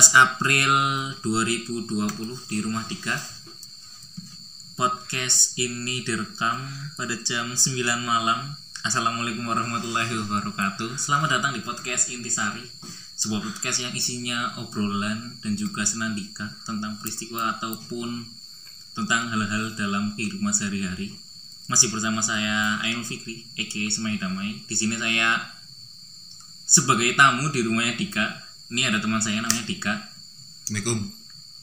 April 2020 di Rumah Dika Podcast ini direkam pada jam 9 malam. Assalamualaikum warahmatullahi wabarakatuh. Selamat datang di podcast Intisari Sebuah podcast yang isinya obrolan dan juga senandika Tentang peristiwa ataupun tentang hal-hal dalam kehidupan sehari-hari. Masih bersama saya Ainul Fikri, a.k.a. Semai Damai. Di sini saya sebagai tamu di rumahnya Dika ini ada teman saya namanya Dika Assalamualaikum.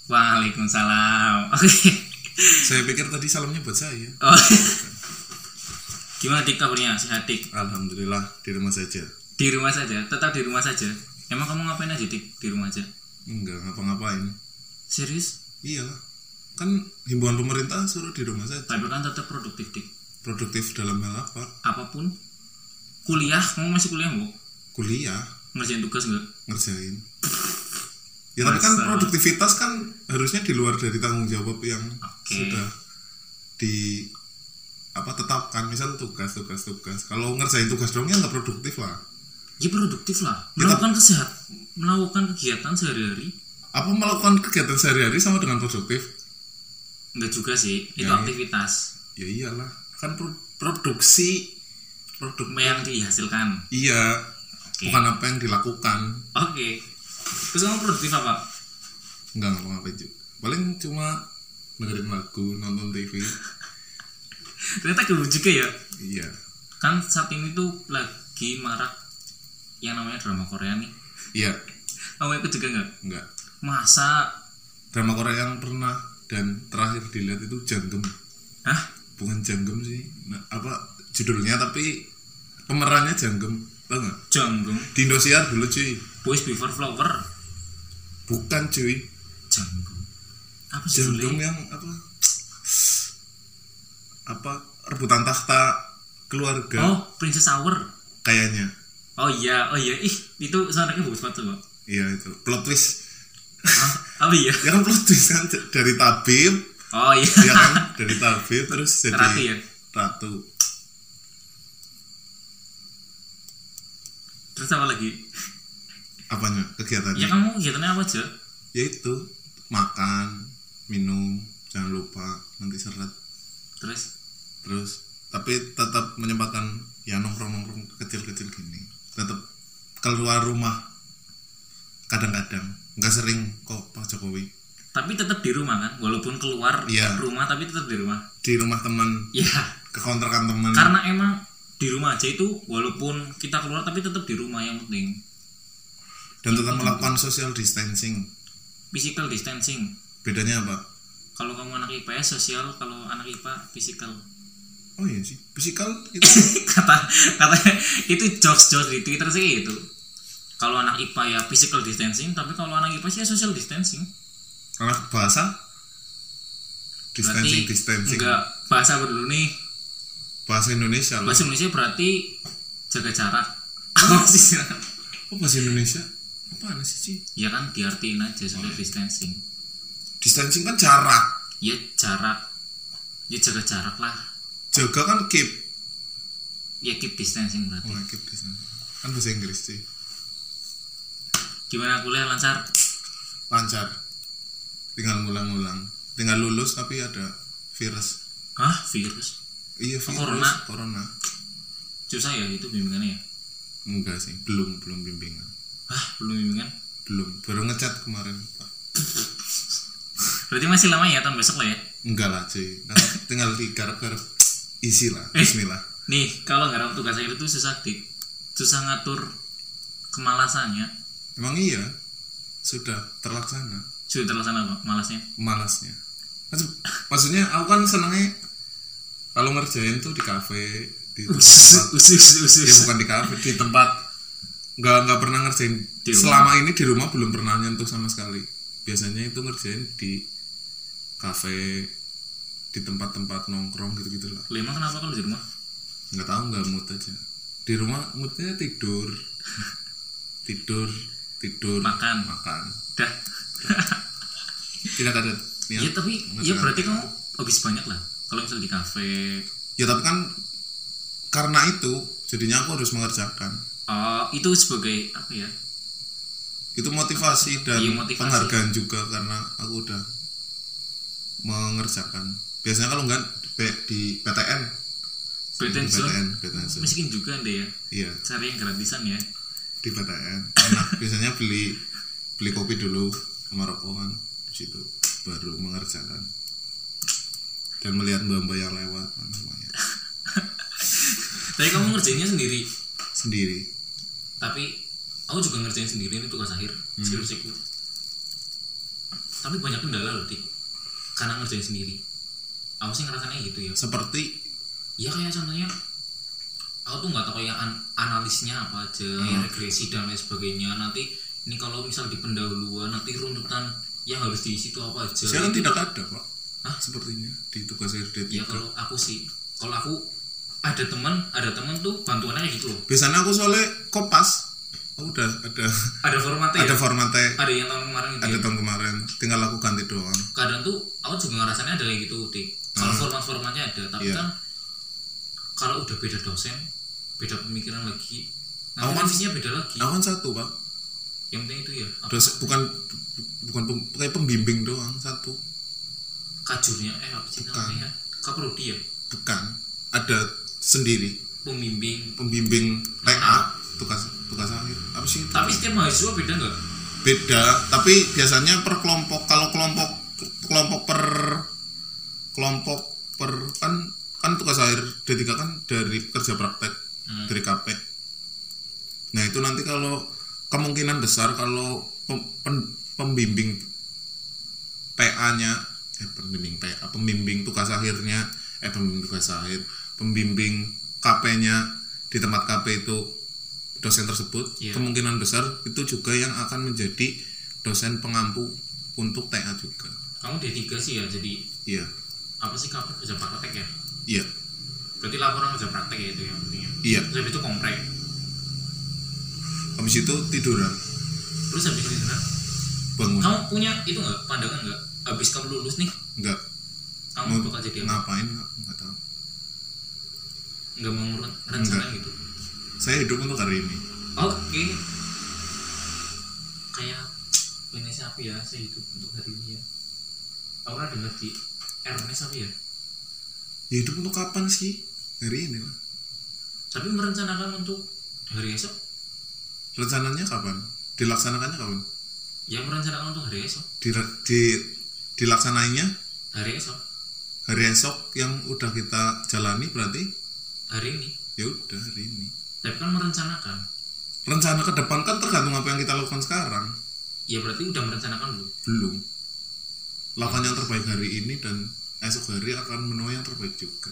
Waalaikumsalam Oke Saya pikir tadi salamnya buat saya. oh. Gimana Dik kabarnya? Sehat Dik? Alhamdulillah di rumah saja. Di rumah saja? Tetap di rumah saja? Emang kamu ngapain aja Dik? Di rumah aja? Enggak ngapa-ngapain. Serius? Iyalah. Kan himbauan pemerintah suruh di rumah saja. Tapi kan tetap produktif Dik Produktif dalam hal apa? Apa pun Kuliah? Kamu masih kuliah bu? Kuliah, Ngerjain tugas enggak? ngerjain. Ya tapi kan Masa. produktivitas kan harusnya di luar dari tanggung jawab yang Oke. sudah di apa tetapkan. Misal tugas tugas tugas. Kalau ngerjain tugas dong ya nggak produktif lah. Ya produktif lah. Ya, Melakukan kesehat Melakukan kegiatan sehari-hari. Apa melakukan kegiatan sehari-hari sama dengan produktif? Enggak juga sih. Itu Ya. aktivitas. Ya iyalah. Kan pro- produksi produk Yang dihasilkan. Iya Oke. bukan apa yang dilakukan. Oke. Terus kamu produktif apa? enggak ngapa-ngapain juga paling cuma dengerin lagu nonton TV Ternyata dulu juga ya? Iya. Kan saat ini tuh lagi marak yang namanya drama Korea nih. Iya. Kamu ikut juga nggak? Enggak. Masa? Drama Korea yang pernah dan terakhir dilihat itu janggem hah? Bukan janggem sih. Nah, apa judulnya tapi pemerannya janggem tau nggak Janggum di Indosiar dulu cuy. Boys Before Flower. Bukan cuy. Janggum apa sih judulnya? yang apa? Apa? Rebutan tahta keluarga. Oh Princess Hour. Kayaknya. Oh iya. Oh iya. Ih itu suaranya bagus banget tuh kok iya itu. Plot twist. Ah, apa iya? Ya kan plot twist kan dari tabib. Oh iya. Ya kan? Dari tabib terus jadi Ratu ya? ratu terus apa lagi? Apanya kegiatannya ya kamu kegiatannya apa aja ya itu makan minum jangan lupa nanti seret. Terus? Terus tapi tetap menyempatkan ya nongkrong nongkrong kecil-kecil gini. Tetap keluar rumah kadang-kadang. Nggak sering kok Pak Jokowi. Tapi tetap di rumah kan? Walaupun keluar Iya. rumah tapi tetap di rumah. Di rumah teman. Ya ke kontrakan teman. Karena emang di rumah aja itu walaupun kita keluar tapi tetap di rumah yang penting. Dan tetap melakukan social distancing. Physical distancing. Bedanya apa? Kalau kamu anak IPS sosial. Kalau anak IPA physical. Oh iya sih physical itu kata katanya itu jokes jokes di Twitter sih itu. Kalau anak IPA ya physical distancing tapi kalau anak IPA sih ya social distancing. Anak bahasa? Distancing berarti distancing. enggak bahasa dulu nih bahasa Indonesia lah. Bahasa Indonesia berarti jaga jarak. Apa sih oh bahasa Indonesia? Apa sih sih ya kan diartiin aja social distancing. Distancing kan jarak. Ya jarak. Ya jaga jarak lah. Jaga kan keep. Ya keep distancing berarti. Oh keep distancing. Kan bahasa Inggris sih gimana kuliah lancar? Lancar. Tinggal ngulang-ngulang. Tinggal lulus tapi ada virus. Hah? Virus iya virus corona? corona. Susah ya itu bimbingannya ya? Enggak sih belum belum bimbingan. Ah belum bimbingan? Belum baru ngecat kemarin Pak. berarti masih lama ya tahun besok lah ya? Enggak lah cuy. Kan tinggal digarap-garap isi lah Eh. Bismillah. nih kalau ngarap tugas akhir itu susah dik. Susah ngatur kemalasannya. Emang iya? Sudah terlaksana? Sudah terlaksana apa malasnya? Malasnya. Maksud- maksudnya aku kan senangnya kalau ngerjain tuh di kafe di tempat ya bukan di kafe di tempat. Nggak nggak pernah ngerjain. Di rumah. selama ini di rumah belum pernah nyentuh sama sekali. Biasanya itu ngerjain di kafe di tempat-tempat nongkrong gitu gitu lah. Lima kenapa kalau di rumah? Nggak tahu nggak mood aja. Di rumah moodnya tidur. Tidur tidur Makan. makan. Dah. Tidak ada niat ya tapi ya berarti kamu habis banyak lah kalau misal di kafe. Ya tapi kan karena itu jadinya aku harus mengerjakan. Oh itu sebagai apa ya? Itu motivasi dan Iya, motivasi. penghargaan juga karena aku udah mengerjakan. Biasanya kalau enggak di- di PTN PTN di. PTN, PTN zone. miskin juga anda ya? Iya. Cari yang gratisan ya? Di PTN enak biasanya beli beli kopi dulu sama rokokan. Di situ baru mengerjakan dan melihat mbak-mbak yang lewat kan tapi kamu ngerjainnya sendiri? Sendiri. Tapi aku juga ngerjain sendiri ini tugas akhir skripsiku. Tapi banyak kendala loh dik. Karena ngerjain sendiri. Aku sih ngerasanya gitu ya. Seperti? Ya kayak contohnya aku tuh nggak tahu kayak an- analisnya apa aja ya regresi dan lain sebagainya. Nanti ini kalau misal di pendahuluan nanti runtutan yang harus diisi itu apa aja. Saya kan tidak ada pak Hah? sepertinya di tugas D3 ya kalau aku sih kalau aku ada teman ada teman tuh bantuannya gitu loh. Biasanya aku soalnya kopas. Oh, udah ada. Ada formatnya ada ya? formatnya. Ada yang tahun kemarin itu ada ya. tahun kemarin. Tinggal aku ganti doang. Kadang tuh aku juga ngerasanya ada kayak gitu dik. Kalau format-formatnya ada tapi Iya. kan kalau udah beda dosen beda pemikiran lagi nanti kan- revisinya beda lagi. aku kan satu pak. Yang penting itu ya apa, Dos, bukan bukan pem- kayak pembimbing doang satu kajurnya eh apa sih Bukan. namanya? Ya kaprodi ya bukan. Ada sendiri. Pembimbing. Pembimbing TA tugas tugas akhir apa sih itu? tapi setiap mahasiswa beda nggak? Beda. Tapi biasanya per kelompok kalau kelompok kelompok per kelompok per kan kan tugas akhir D3 kan dari kerja praktek Hmm. dari KP nah itu nanti kalau kemungkinan besar kalau pem- pen- pembimbing PA-nya eh pembimbing PA pembimbing tugas akhirnya eh pembimbing tugas akhir pembimbing KP-nya di tempat KP itu dosen tersebut Iya. kemungkinan besar itu juga yang akan menjadi dosen pengampu untuk TA juga. Kamu D3 sih ya jadi iya. apa sih kamu kerja praktek ya? Iya. Berarti laporan kerja praktek ya itu yang pentingnya iya. Terus habis itu komprek? Habis itu tiduran. Terus habis itu nah, bangun. Kamu punya itu nggak? Pandangan nggak habis kamu lulus nih? Enggak. Kamu mau bakal jadi apa? ngapain? Enggak, enggak tahu. Nggak mau rencana gitu? Saya hidup untuk hari ini. Oke. Kayak ini siapa ya saya hidup untuk hari ini ya. Aku pernah dengar di Ernest apa ya? Ya hidup untuk kapan sih? Hari ini lah tapi merencanakan untuk hari esok? Rencananya kapan? Dilaksanakannya kapan? Ya merencanakan untuk hari esok. Di, di dilaksanainya hari esok. Hari esok yang udah kita jalani berarti? Hari ini. Ya udah hari ini. Tapi kan merencanakan. Rencana ke depan kan tergantung apa yang kita lakukan sekarang. Ya berarti udah merencanakan dulu belum. Lakukan yang terbaik hari ini dan esok hari akan menuai yang terbaik juga.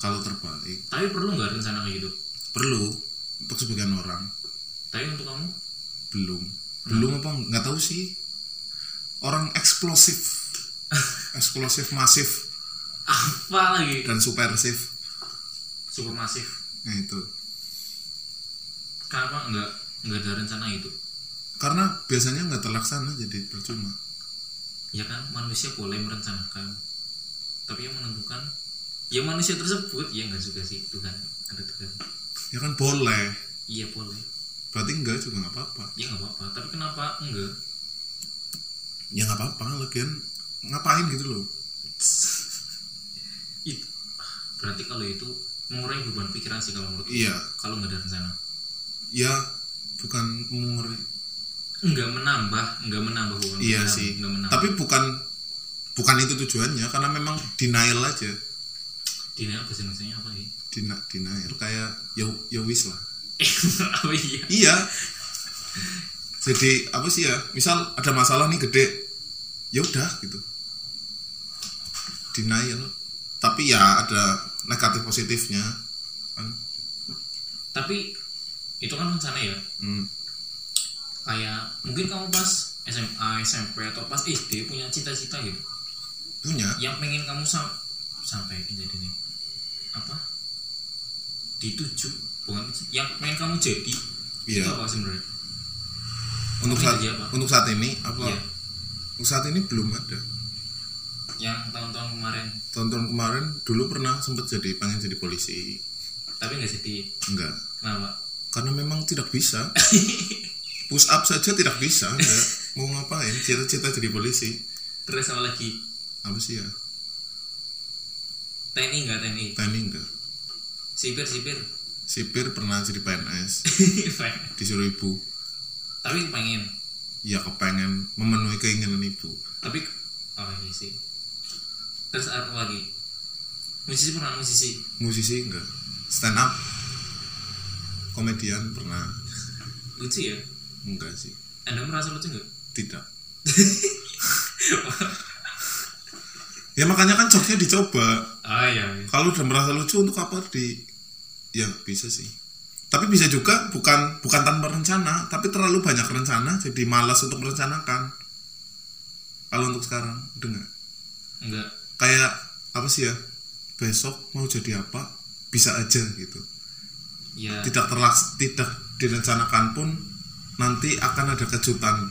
Kalau terbaik. Tapi perlu nggak rencana kayak gitu? Perlu. Untuk sebagian orang. Tapi untuk kamu? Belum. Belum apa nggak tahu sih orang eksplosif. Eksplosif masif. Apa lagi? Dan supersif. Super masif nah itu. Kenapa nggak nggak ada rencana itu karena biasanya nggak terlaksana jadi percuma. Ya kan manusia boleh merencanakan. Tapi yang menentukan ya manusia tersebut. Ya nggak juga sih Tuhan. Ada Tuhan. Ya kan boleh. Iya boleh. Berarti enggak juga nggak apa-apa. Ya nggak apa-apa. Tapi kenapa enggak ya nggak apa-apa lagian ngapain gitu loh. Itu berarti kalau itu mengurangi beban pikiran sih kalau menurut iya. kalau nggak ada rencana. Ya bukan mengurangi. Nggak menambah nggak menambah beban iya pikiran, sih. nggak menambah. Tapi bukan bukan itu tujuannya karena memang denial aja. Dina bahasa Indonesia apa sih? Dina, denial kayak ya ya wis lah. Oh iya. Iya. Jadi apa sih ya? Misal ada masalah nih gede ya udah gitu. Denial. Tapi ya ada negatif positifnya kan. Tapi itu kan rencana ya? Hmm. kayak mungkin kamu pas SMA SMP atau pas SD punya cita-cita gitu punya. Yang pengen kamu sam sampai jadi apa? Dituju bukan yang pengen kamu jadi Iya. itu apa sebenarnya? Untuk Kamu saat apa? untuk saat ini apa? Iya. Saat ini belum ada. Yang tahun-tahun kemarin. Tahun-tahun kemarin dulu pernah sempat jadi pengen jadi polisi. Tapi nggak jadi. Enggak. Kenapa? Karena memang tidak bisa. Push up saja tidak bisa enggak. Mau ngapain? Cita-cita jadi polisi. Terus apa lagi? Apa sih ya? TNI enggak TNI? TNI enggak. Sipir sipir? Sipir pernah jadi PNS disuruh ibu. Tapi pengen ya kepengen memenuhi keinginan ibu tapi oh iya sih. Terus apa lagi? Musisi pernah musisi? Musisi enggak. Stand up. Komedian pernah. Lucu ya? Enggak sih. Anda merasa lucu nggak tidak. Ya makanya kan jokesnya dicoba. Ah iya, iya. kalau udah merasa lucu untuk apa di ya bisa sih tapi bisa juga bukan bukan tanpa rencana tapi terlalu banyak rencana jadi malas untuk merencanakan. Kalau untuk sekarang nggak? Enggak kayak apa sih ya besok mau jadi apa bisa aja gitu. Ya tidak terlaks tidak direncanakan pun nanti akan ada kejutan.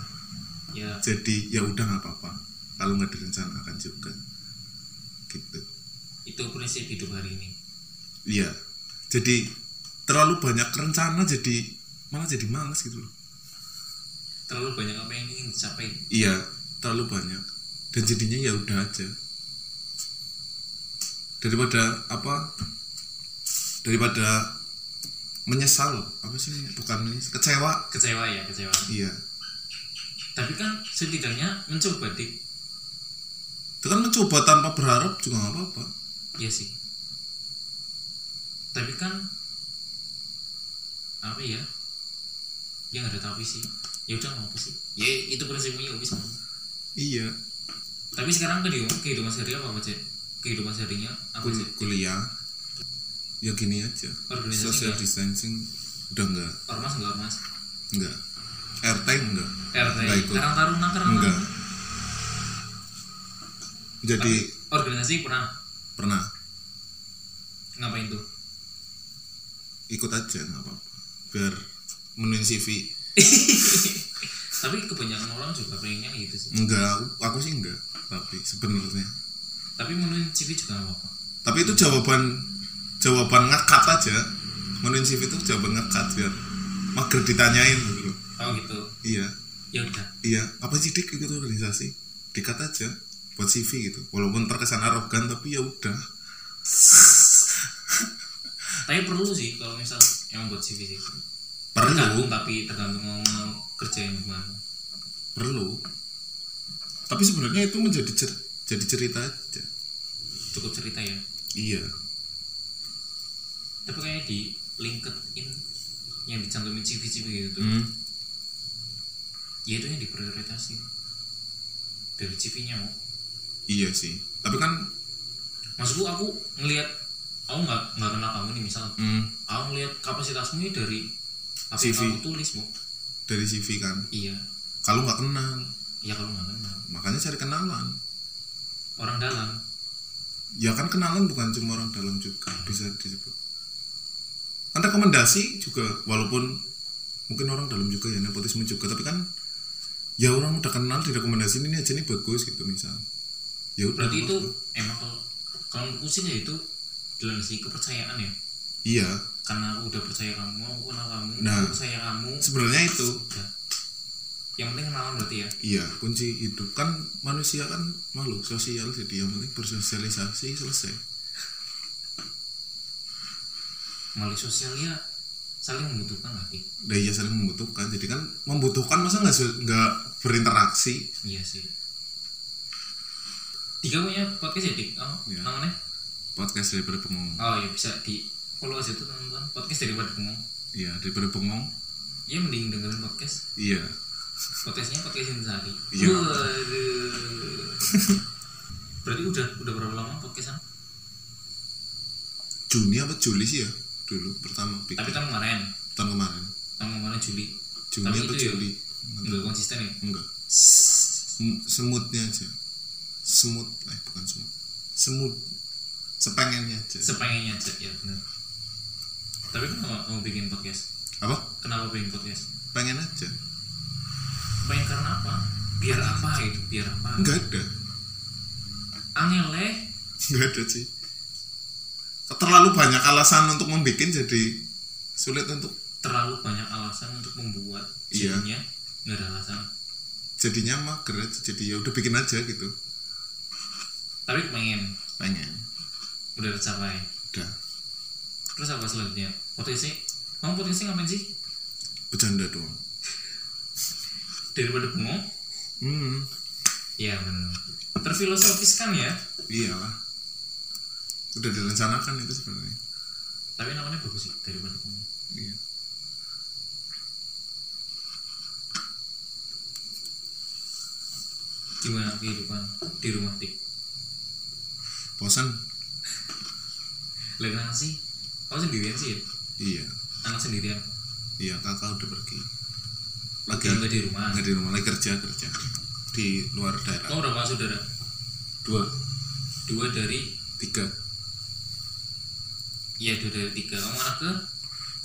Ya jadi ya udah nggak apa-apa kalau nggak direncanakan juga. Gitu. Itu prinsip hidup hari ini. Iya. Jadi terlalu banyak rencana jadi malah jadi malas gitu loh. Terlalu banyak apa yang ingin dicapai? Iya terlalu banyak. Dan jadinya ya udah aja. Daripada apa? Daripada menyesal. Apa sih bukan menyesal kecewa. Kecewa ya kecewa. Iya. Tapi kan setidaknya mencoba dik. Itu kan mencoba tanpa berharap juga nggak apa-apa. Iya sih. Tapi kan apa ya ya nggak ada tapi sih. Ya udah nggak apa sih. Ya itu prinsipnya ya bisa. Iya. Tapi sekarang kehidupan kehidupan sehari apa aja kehidupan seharinya apa aja kuliah. Ya gini aja. Organisasi social nggak? distancing udah enggak ormas nggak ormas enggak RT enggak RT ikut. Karang Taruna Karang enggak jadi organisasi pernah? Pernah. Ngapain tuh? Ikut aja nggak apa-apa biar menuin CV tapi kebanyakan orang juga pengennya gitu sih. Enggak aku, aku sih enggak tapi sebenarnya. Tapi menuin CV juga nggak apa-apa. Tapi itu jawaban jawaban ngekat aja. Menuin CV itu jawaban ngekat biar mager ditanyain gitu oh gitu. Iya. Ya udah. Iya. Apa sih dik ikut organisasi? Dikat aja buat CV gitu. Walaupun terkesan arogan tapi ya udah tapi perlu sih kalau misal yang buat CV sih. Perlu. Tapi tergantung mau, mau kerjain gimana. Perlu. Tapi sebenarnya itu menjadi cer- jadi cerita aja. Cukup cerita ya? Iya. Tapi kayaknya di LinkedIn yang dicantumin CV CV gitu tuh hmm. ya itu yang diprioritaskan dari CV-nya mau iya sih. Tapi kan maksudku aku ngelihat aku nggak nggak kenal kamu nih misal. Hmm, aku ngelihat kapasitasmu ini dari apa CV. kamu tulis mau dari CV kan? Iya. Kalau nggak kenal. Ya kalau nggak kenal. Makanya cari kenalan. Orang dalam. Ya kan kenalan bukan cuma orang dalam juga bisa disebut. Kan rekomendasi juga walaupun mungkin orang dalam juga ya nepotisme juga tapi kan ya orang udah kenal direkomendasi ini aja nih bagus gitu misal. Ya udah berarti itu emang kalau kalau sih ya itu dalam sih kepercayaan ya? Iya. Karena aku udah percaya kamu aku kenal kamu Nah. aku percaya kamu. sebenarnya itu. Udah. yang penting kenalan berarti ya? Iya kunci hidup. Kan manusia kan makhluk sosial jadi yang penting bersosialisasi selesai. Melalui sosial ya saling membutuhkan lagi dan iya saling membutuhkan. Jadi kan membutuhkan masa nggak nggak berinteraksi? Iya sih. Dika punya podcast ya Dik oh, Iya. namanya podcast daripada bengong. Oh ya bisa di follow aja tuh teman-teman. Podcast daripada bengong. Iya daripada bengong. Ya mending dengerin podcast. Iya. Podcastnya podcast Intisari Iya. Waduh. berarti udah udah berapa lama podcastan? Juni apa Juli sih ya? Dulu pertama bikin tapi tahun kemarin. Tahun kemarin. Tahun kemarin Juli. Juni Tapi apa ya- Juli? Enggak. Konsisten ya? Enggak. Sem- semutnya aja. Semut eh bukan semut. Semut sepengennya aja sepengennya aja ya benar. Tapi kenapa mau bikin podcast? Apa? Kenapa bikin podcast? Pengen aja. Pengen karena apa? Biar apa itu? Biar apa? Enggak ada. Angel eh enggak ada sih terlalu banyak alasan untuk membuat jadi sulit untuk terlalu banyak alasan untuk membuat Iya. jadinya nggak ada alasan. Jadinya mager aja jadi ya udah bikin aja gitu. Tapi pengen. Pengen udah tercapai udah. Terus apa selanjutnya? Potensi? Kamu potensi ngapain sih? Bercanda doang. Daripada bengong? Hmm. Ya benar terfilosofis kan ya? Iyalah. Udah direncanakan itu sebenarnya. Tapi namanya bagus sih daripada bengong. Iya. Gimana kehidupan di rumah tik? Bosan lagi kenapa sih kamu sendirian sih ya? Iya. Anak sendirian? Iya kakak udah pergi. Lagi nggak di rumah? nggak di rumah lagi kerja kerja. Di luar daerah. Kamu berapa saudara dua. Dua dari? Tiga. Iya dua dari tiga. Kamu anak ke?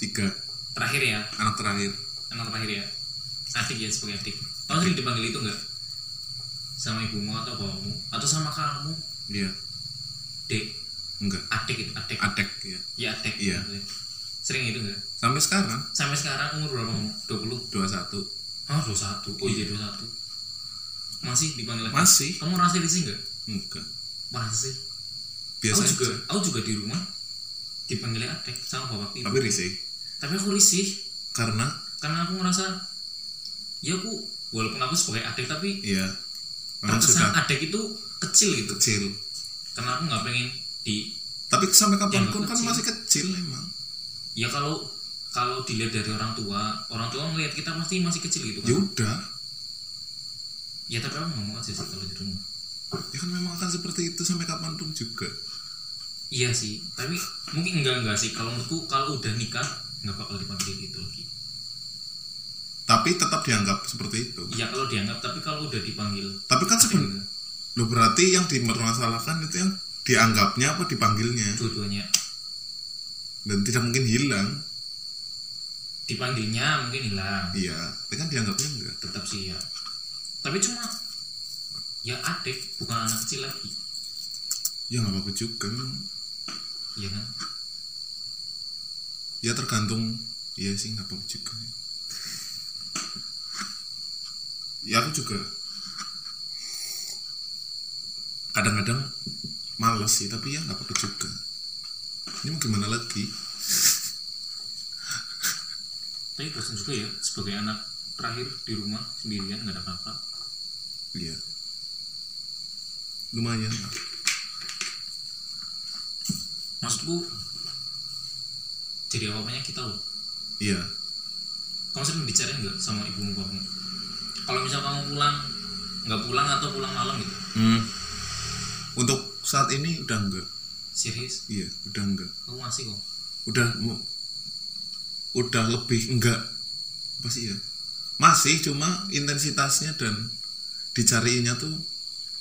Tiga. Terakhir ya? Anak terakhir. Anak terakhir ya? Adik ya sebagai adik. Kamu sering dipanggil itu enggak sama ibumu atau bapakmu atau sama kamu? Iya. Dek enggak. Adik itu adik adek ya ya adik Iya. sering itu enggak? Sampai sekarang. Sampai sekarang umur berapa? 20 dua satu. Oh 21 oh iya 21 masih dipanggil adik masih. Kamu rasa risih enggak? Enggak. Masa sih biasa aku juga aja. aku juga di rumah dipanggil adik sama bapak ibu. Tapi risih. Tapi aku risih. Karena? Karena aku ngerasa ya aku walaupun aku sebagai adik tapi iya. Terkesan sudah adik itu kecil gitu. Kecil. Karena aku nggak pengen di tapi sampai kapan pun Dianggap kan masih kecil emang. Ya kalau kalau dilihat dari orang tua orang tua ngelihat kita pasti masih kecil gitu ya kan udah. Ya tapi aku ngomong aja sih kalau di rumah. Ya kan memang akan seperti itu sampai kapan pun juga. Iya sih tapi mungkin enggak enggak sih. Kalau menurutku kalau udah nikah nggak bakal dipanggil gitu lagi. Tapi tetap dianggap seperti itu. Iya kalau dianggap tapi kalau udah dipanggil tapi kan sebenarnya lo berarti yang dipermasalahkan itu yang dianggapnya apa dipanggilnya. Dua-duanya. Dan tidak mungkin hilang. Dipanggilnya mungkin hilang. Iya tapi kan dianggapnya enggak. Tetap sih ya tapi cuma ya adik bukan anak kecil lagi. Ya nggak apa-apa juga iya kan? Ya tergantung. Iya sih nggak apa-apa juga. Ya aku juga. Kadang-kadang males sih tapi ya nggak apa-apa juga. Ini mau gimana lagi? Tapi bosan juga ya sebagai anak terakhir di rumah sendirian nggak ada kakak iya. Lumayan. Lah. maksudku jadi apa apanya kita loh. Iya. Kamu sering dicariin nggak sama ibumu bapakmu kalau misal kamu pulang nggak pulang atau pulang malam gitu? Hmm. Saat ini udah enggak. Serius? Iya udah enggak. Kamu masih kok? Udah mu- udah lebih enggak. Apa sih ya? Masih cuma intensitasnya dan dicariinnya tuh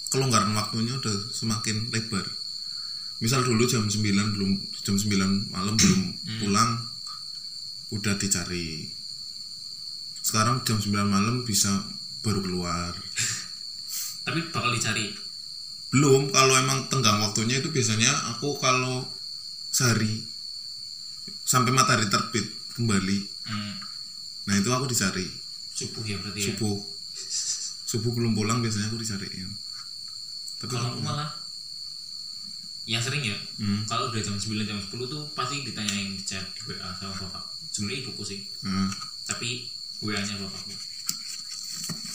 kelonggaran waktunya udah semakin lebar. Misal dulu jam 9 belum jam 9 malam belum pulang udah dicari. Sekarang jam 9 malam bisa baru keluar. Tapi bakal dicari belum kalau emang tenggang waktunya itu biasanya aku kalau sehari sampai matahari terbit kembali. Hmm, nah itu aku dicari subuh ya berarti ya? Subuh. Subuh belum pulang biasanya aku dicariin tapi kalau aku malah yang sering ya hmm, kalau udah jam 9 jam 10 tuh pasti ditanyain di chat di WA sama bapak. Sebenarnya ibuku sih. Hmm, tapi WA nya bapakku.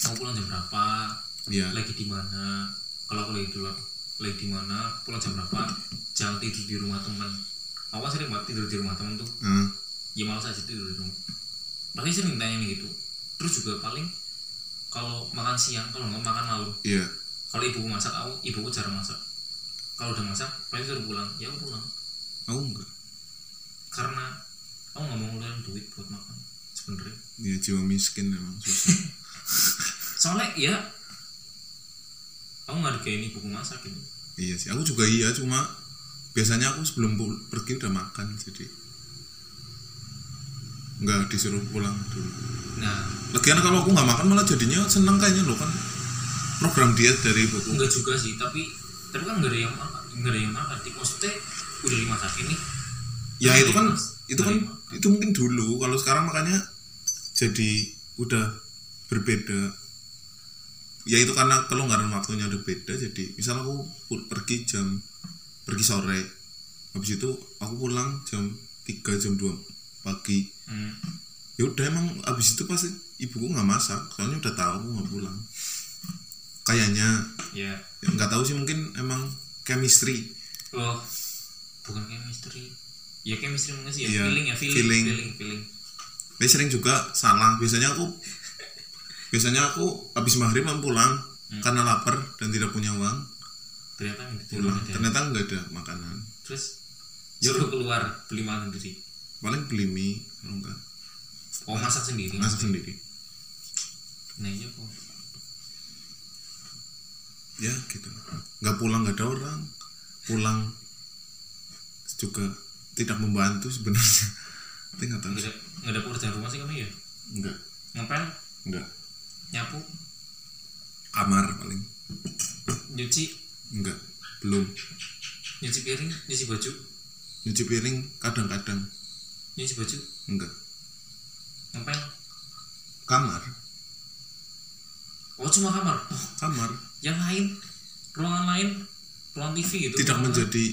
Kamu pulang jam berapa? Iya. Lagi di mana kalau aku lagi di luar lagi di mana pulang jam berapa jangan tidur di rumah teman kan sering banget tidur di rumah teman tuh. Hmm, ya malas aja tidur di rumah. Pasti sering tanya gitu. Terus juga paling kalau makan siang kalau nggak makan malam iya. Kalau ibuku masak aku ibuku jarang masak. Kalau udah masak pasti suruh pulang. Ya aku pulang. Aku enggak. Karena aku nggak mau ngeluarin duit buat makan. Sebenernya. Ya jiwa miskin memang susah. Soalnya ya aku nggak digayain ibuku masak gitu iya sih aku juga iya cuma biasanya aku sebelum pergi udah makan jadi nggak disuruh pulang dulu. Nah. Lagian kalau aku nggak makan malah jadinya seneng kayaknya loh kan program diet dari ibuku enggak juga sih tapi tapi kan nggak ada yang makan nggak ada yang makan. Maksudnya udah dimasakin nih ya itu kan itu kan itu mungkin dulu. Kalau sekarang makanya jadi udah berbeda ya itu karena kelonggaran waktunya udah beda jadi misal aku pergi jam pergi sore habis itu aku pulang jam 3 jam 2 pagi. Hmm. ya udah emang habis itu pasti ibuku nggak masak soalnya udah tahu aku nggak pulang. Kayaknya ya. ya nggak tahu sih mungkin emang chemistry. Oh bukan chemistry. Ya chemistry mungkin sih ya Iya, feeling ya feeling feeling. feeling feeling, Tapi sering juga salah. Biasanya aku biasanya aku habis maghrib mau pulang karena lapar dan tidak punya uang. Ternyata pulang. ada. ternyata nggak ada makanan. Terus suruh keluar beli makan sendiri? Paling beli mie kalau enggak. Oh masak sendiri masak sendiri. Nah iya kok. Ya gitu. Nggak pulang nggak ada orang. Pulang juga tidak membantu sebenarnya. Tapi nggak tahu nggak ada nggak ada pekerjaan rumah sih kamu ya? Nggak. Ngapain? Nggak nyapu? Kamar paling. Nyuci? Nggak belum. Nyuci piring nyuci baju? Nyuci piring kadang-kadang. Nyuci baju? Enggak. Ngapain kamar. Oh cuma kamar? Oh, kamar. yang lain? Ruangan lain? Ruang TV gitu? Tidak ruangan- menjadi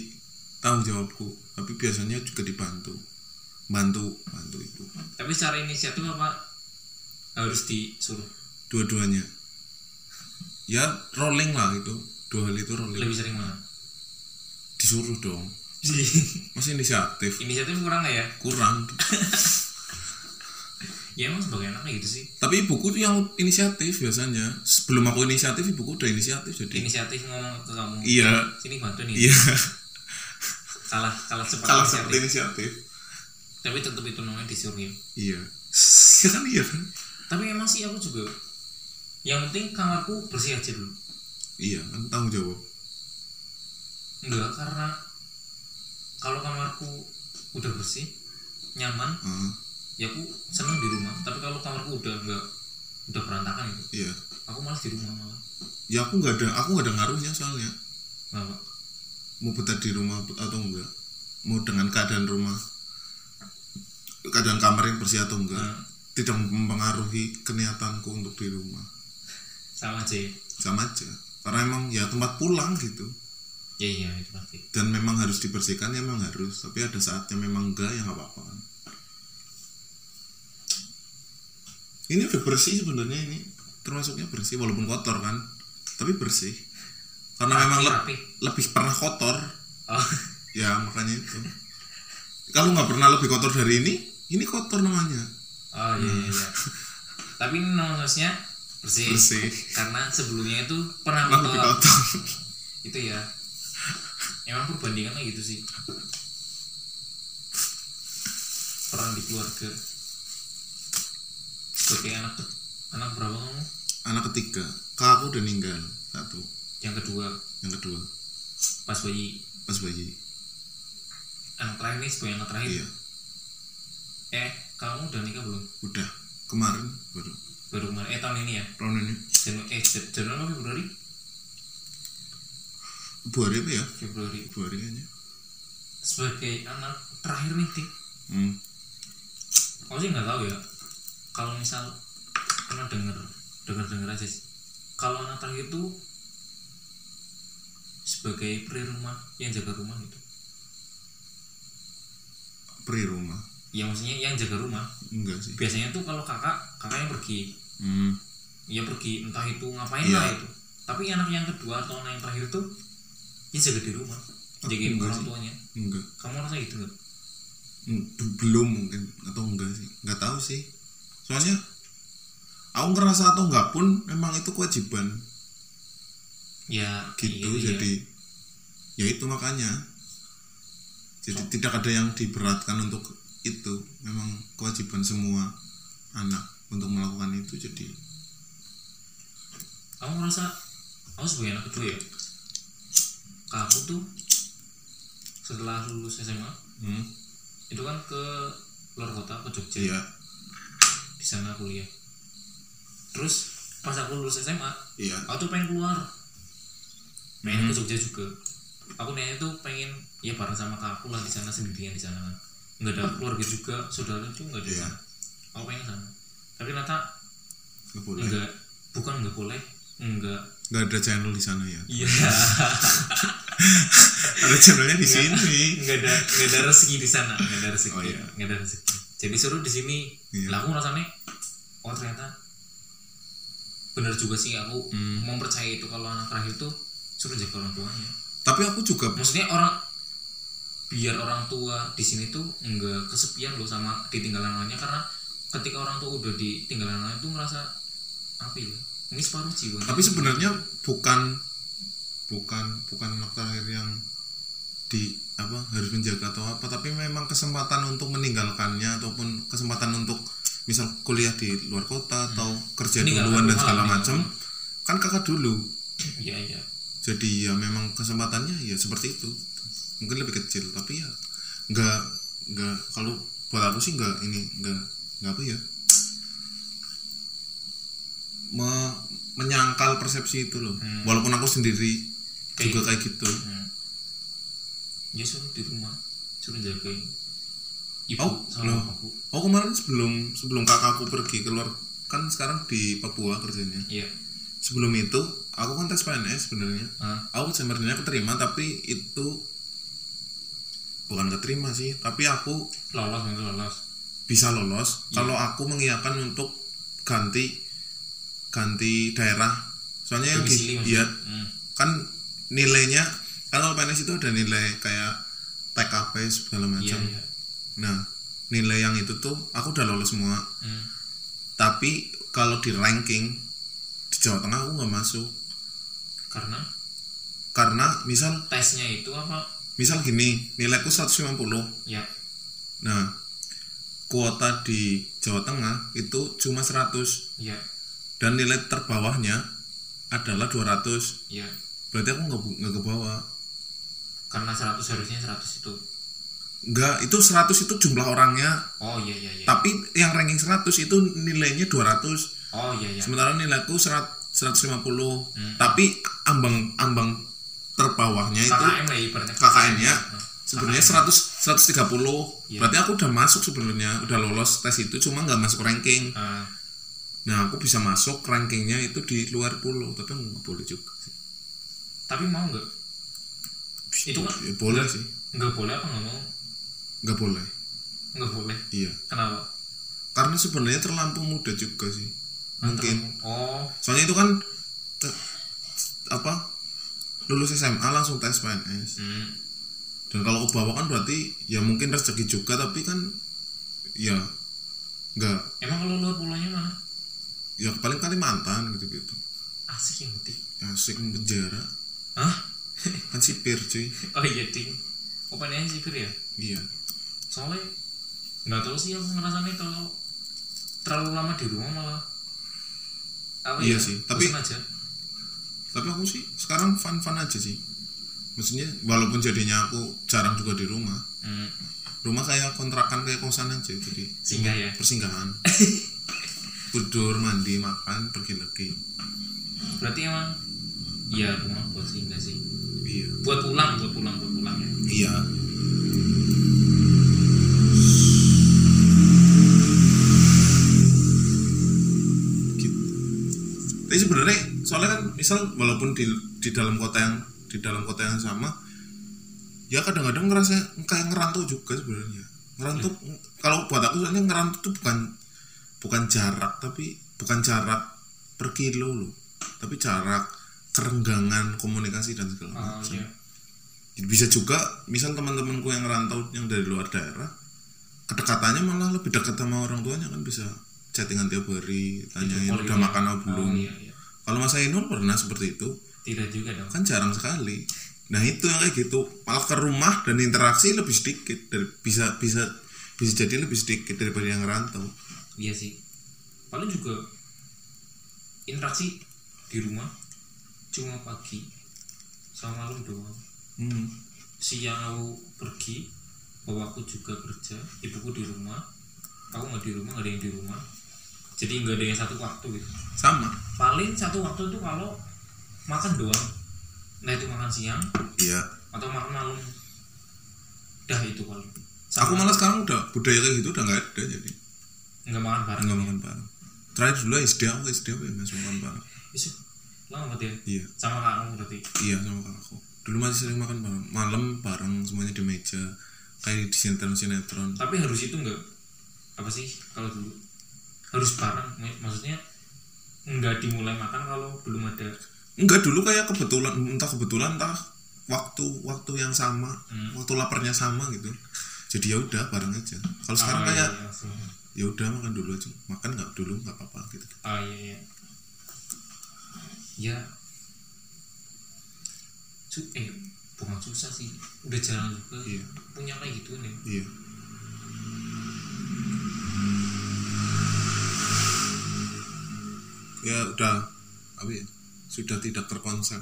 tanggung jawabku tapi biasanya juga dibantu. Bantu bantu ibu tapi secara inisiatif apa harus disuruh dua-duanya. Ya rolling lah itu. Dua hal itu rolling. Lebih sering mana? Disuruh dong. Masih inisiatif. Inisiatif kurang nggak ya? Kurang. Ya emang sebagai anaknya gitu sih. Tapi ibuku tuh yang inisiatif biasanya. Sebelum aku inisiatif ibuku udah inisiatif jadi. Inisiatif ngomong ke kamu. Iya. Sini bantu nih iya. Kalah kalah cepat kalau inisiatif. seperti inisiatif. Tapi tetap itu namanya disuruh ya. Iya. Ya kan iya kan? Tapi emang sih aku juga yang penting kamarku bersih aja dulu. Iya kan tanggung jawab. Enggak karena kalau kamarku udah bersih nyaman Ah, ya aku seneng di rumah. Tapi kalau kamarku udah enggak udah berantakan itu iya. aku malas di rumah malah. Ya aku nggak ada aku nggak ada ngaruhnya soalnya. Kenapa mau betah di rumah atau enggak? Mau dengan keadaan rumah keadaan kamar yang bersih atau enggak? Nah, tidak mempengaruhi keniatanku untuk di rumah sama aja ya. Sama aja. Karena emang ya tempat pulang gitu. Ya iya itu pasti. Dan memang harus dibersihkan ya memang harus. Tapi ada saatnya memang enggak ya nggak apa-apa kan. Ini udah bersih sebenarnya ini. Termasuknya bersih walaupun kotor kan. Tapi bersih. Karena memang le- rapi. lebih pernah kotor. Oh. Ya makanya itu. Kalau nggak pernah lebih kotor dari ini ini kotor namanya. Oh iya iya, iya. tapi nomornya bersih. bersih karena sebelumnya itu pernah pernah kotor itu ya. Emang perbandingannya gitu sih. Peran di keluarga. Sebagai anak anak berapa kamu? Anak ketiga. Kakakku udah meninggal satu. Yang kedua. Yang kedua. Pas bayi. Pas bayi. Anak terakhir nih sebagai anak terakhir. Iya. Eh kamu udah nikah belum? Udah. Kemarin baru baru kemarin eh tahun ini ya? Tahun ini. Janu- eh Jan- Januari apa Februari? Februari apa ya? Februari. Februari kayaknya sebagai anak terakhir nih Dik. Hmm. aku sih nggak tahu ya. Kalau misal pernah denger denger denger aja sih. Kalau anak terakhir itu sebagai pria rumah yang jaga rumah gitu. Pri rumah ya maksudnya yang jaga rumah. Enggak sih. Biasanya tuh kalau kakak kakak yang pergi. Hmm. ya pergi entah itu ngapain Iya. lah itu. Tapi anak yang kedua atau anak yang terakhir tuh ya jaga di rumah. Aku jagain enggak orang sih. tuanya. Enggak. Kamu rasa gitu nggak? Hmm, be- belum mungkin atau enggak sih. Enggak tahu sih. Soalnya aku ngerasa atau enggak pun memang itu kewajiban. Ya gitu iya, jadi ya itu makanya. Jadi tidak ada yang diberatkan untuk itu memang kewajiban semua anak untuk melakukan itu jadi kamu merasa aku sebagai anak kedua ya? Kamu tuh setelah lulus SMA hmm, itu kan ke luar kota ke Jogja. Iya. Di sana kuliah. Terus pas aku lulus SMA iya. aku tuh pengen keluar. Pengen ke Jogja juga. Aku niatnya tuh pengen ya bareng sama kakakku lah di sana sendirian di sana kan nggak ada keluarga juga saudara juga nggak ada sana. aku pengen sana tapi ternyata nggak boleh. nggak bukan nggak boleh nggak. Nggak ada channel di sana ya? Iya. Ada channelnya di sini. nggak ada nggak ada rezeki di sana nggak ada rezeki Oh, iya. nggak ada rezeki. Jadi suruh di sini. Iya. lah aku rasanya oh ternyata bener juga sih aku Hmm. mempercayai itu kalau anak terakhir tuh suruh jaga orang tuanya. Tapi aku juga maksudnya orang biar orang tua di sini tuh nggak kesepian loh sama ditinggalan anaknya karena ketika orang tua udah ditinggalan anaknya tuh ngerasa apa ya? Ini separuh jiwa. Tapi sebenarnya bukan bukan bukan anak terakhir yang di apa harus menjaga atau apa tapi memang kesempatan untuk meninggalkannya ataupun kesempatan untuk misal kuliah di luar kota atau kerja Meninggalkan duluan dan segala macam kan kakak dulu. Iya iya. Jadi ya memang kesempatannya ya seperti itu mungkin lebih kecil tapi ya nggak nggak kalau buat aku sih nggak ini nggak nggak apa ya Me- menyangkal persepsi itu loh Hmm. walaupun aku sendiri Kayak juga kayak gitu Hmm. ya suruh di rumah suruh jagain ibu Oh, sama loh. aku oh kemarin sebelum sebelum kakakku pergi keluar kan sekarang di Papua kerjanya iya sebelum itu aku kan tes PNS sebenarnya Hah? aku sebenarnya keterima tapi itu bukan keterima sih tapi aku lolos lolos. bisa lolos. Iya. kalau aku mengiyakan untuk ganti ganti daerah. Soalnya yang maksudnya ya? Hmm. kan nilainya kalau PNS itu ada nilai kayak TKP segala iya macam. iya. Nah nilai yang itu tuh aku udah lolos semua. Hmm. tapi kalau di ranking di Jawa Tengah aku nggak masuk. Karena? Karena misal tesnya itu apa misal gini nilaiku 150 ya. Nah kuota di Jawa Tengah itu cuma 100 ya. Dan nilai terbawahnya adalah 200 ya. Berarti aku nggak nggak ke bawah. Karena 100 harusnya 100 itu. Nggak itu 100 itu jumlah orangnya. Oh iya iya iya. Tapi yang ranking 100 itu nilainya 200 oh iya iya. Sementara nilaiku 100 150 Hmm. tapi ambang ambang terbawahnya itu KKN-nya Nah, sebenarnya KKN. 100 130 Iya. berarti aku udah masuk sebenarnya udah lolos tes itu cuma nggak masuk ranking. Ah, nah aku bisa masuk rankingnya itu di luar pulau tapi nggak boleh juga sih. Tapi mau nggak? Itu kan ya, boleh sih. nggak boleh apa nggak mau? Nggak boleh. Nggak boleh? Iya. Kenapa? Karena sebenarnya terlampau muda juga sih. Mungkin. oh. Soalnya itu kan te- apa lulus SMA langsung tes PNS hmm. dan kalau ke bawah kan berarti ya mungkin rezeki juga tapi kan ya nggak. Emang kalau luar pulaunya mana ya paling Kalimantan gitu gitu asik yang asik penjara. Hah? Kan sipir cuy. Oh iya ding. Oh pengennya sipir ya? Iya. Soalnya nggak tahu sih aku ngerasanya kalau terlalu lama di rumah malah. Apa Iya ya, sih, tapi- aja tapi aku sih sekarang fun fun aja sih. Maksudnya walaupun jadinya aku jarang juga di rumah hmm. rumah kayak kontrakan kayak kosan aja jadi Singgah ya? persinggahan. Tidur mandi makan pergi lagi. Berarti emang ya rumah buat singgah sih. Iya. Buat pulang buat pulang buat pulang ya? Iya. Gitu. Tapi sebenarnya soalnya kan misal walaupun di di dalam kota yang di dalam kota yang sama ya kadang-kadang ngerasa kayak ngerantau juga sebenarnya. Ngerantau kalau buat aku soalnya ngerantau itu bukan bukan jarak tapi bukan jarak per kilo loh. Tapi jarak kerenggangan komunikasi dan segala oh macam. iya. Bisa juga misal teman-temanku yang rantau yang dari luar daerah kedekatannya malah lebih dekat sama orang tuanya kan bisa chattingan tiap hari tanyain udah gitu. makan apa belum? oh, iya, iya. Kalau Mas Ainul pernah seperti itu? Tidak juga dong. Kan jarang sekali. Nah itu yang kayak gitu. Malah ke rumah dan interaksi lebih sedikit dari bisa bisa bisa jadi lebih sedikit daripada yang rantau iya sih. Paling juga interaksi di rumah cuma pagi sama malam doang. Hmm. siang aku pergi bahwa aku juga kerja ibuku di rumah. Aku nggak di rumah nggak ada yang di rumah jadi nggak ada yang satu waktu gitu. Sama. Paling satu waktu itu kalau makan doang. Nah itu makan siang iya. atau makan malam. Dah itu paling. Aku malah sekarang udah budaya kayak gitu udah nggak ada jadi. Nggak makan bareng. Nggak makan bareng. Terakhir dulu SD aku SD aku ya masih makan bareng. Isu, lama banget ya? Iya. Sama kamu berarti? Iya sama kakakku dulu masih sering makan bareng. Malam bareng semuanya di meja. Kayak di sinetron sinetron tapi harus itu enggak apa sih? Kalau dulu harus bareng. Mak- maksudnya enggak dimulai makan kalau belum ada. Enggak dulu kayak kebetulan entah kebetulan entah waktu waktu yang sama Hmm. waktu laparnya sama gitu. Jadi ya udah bareng aja. Kalau sekarang Ah, kayak iya, ya udah makan dulu aja. Makan nggak dulu nggak apa-apa gitu. Ah iya iya. Ya. Eh bukan susah sih. Udah jarang juga Iya. punya kayak gitu nih iya ya udah. Apa ya sudah tidak terkonsep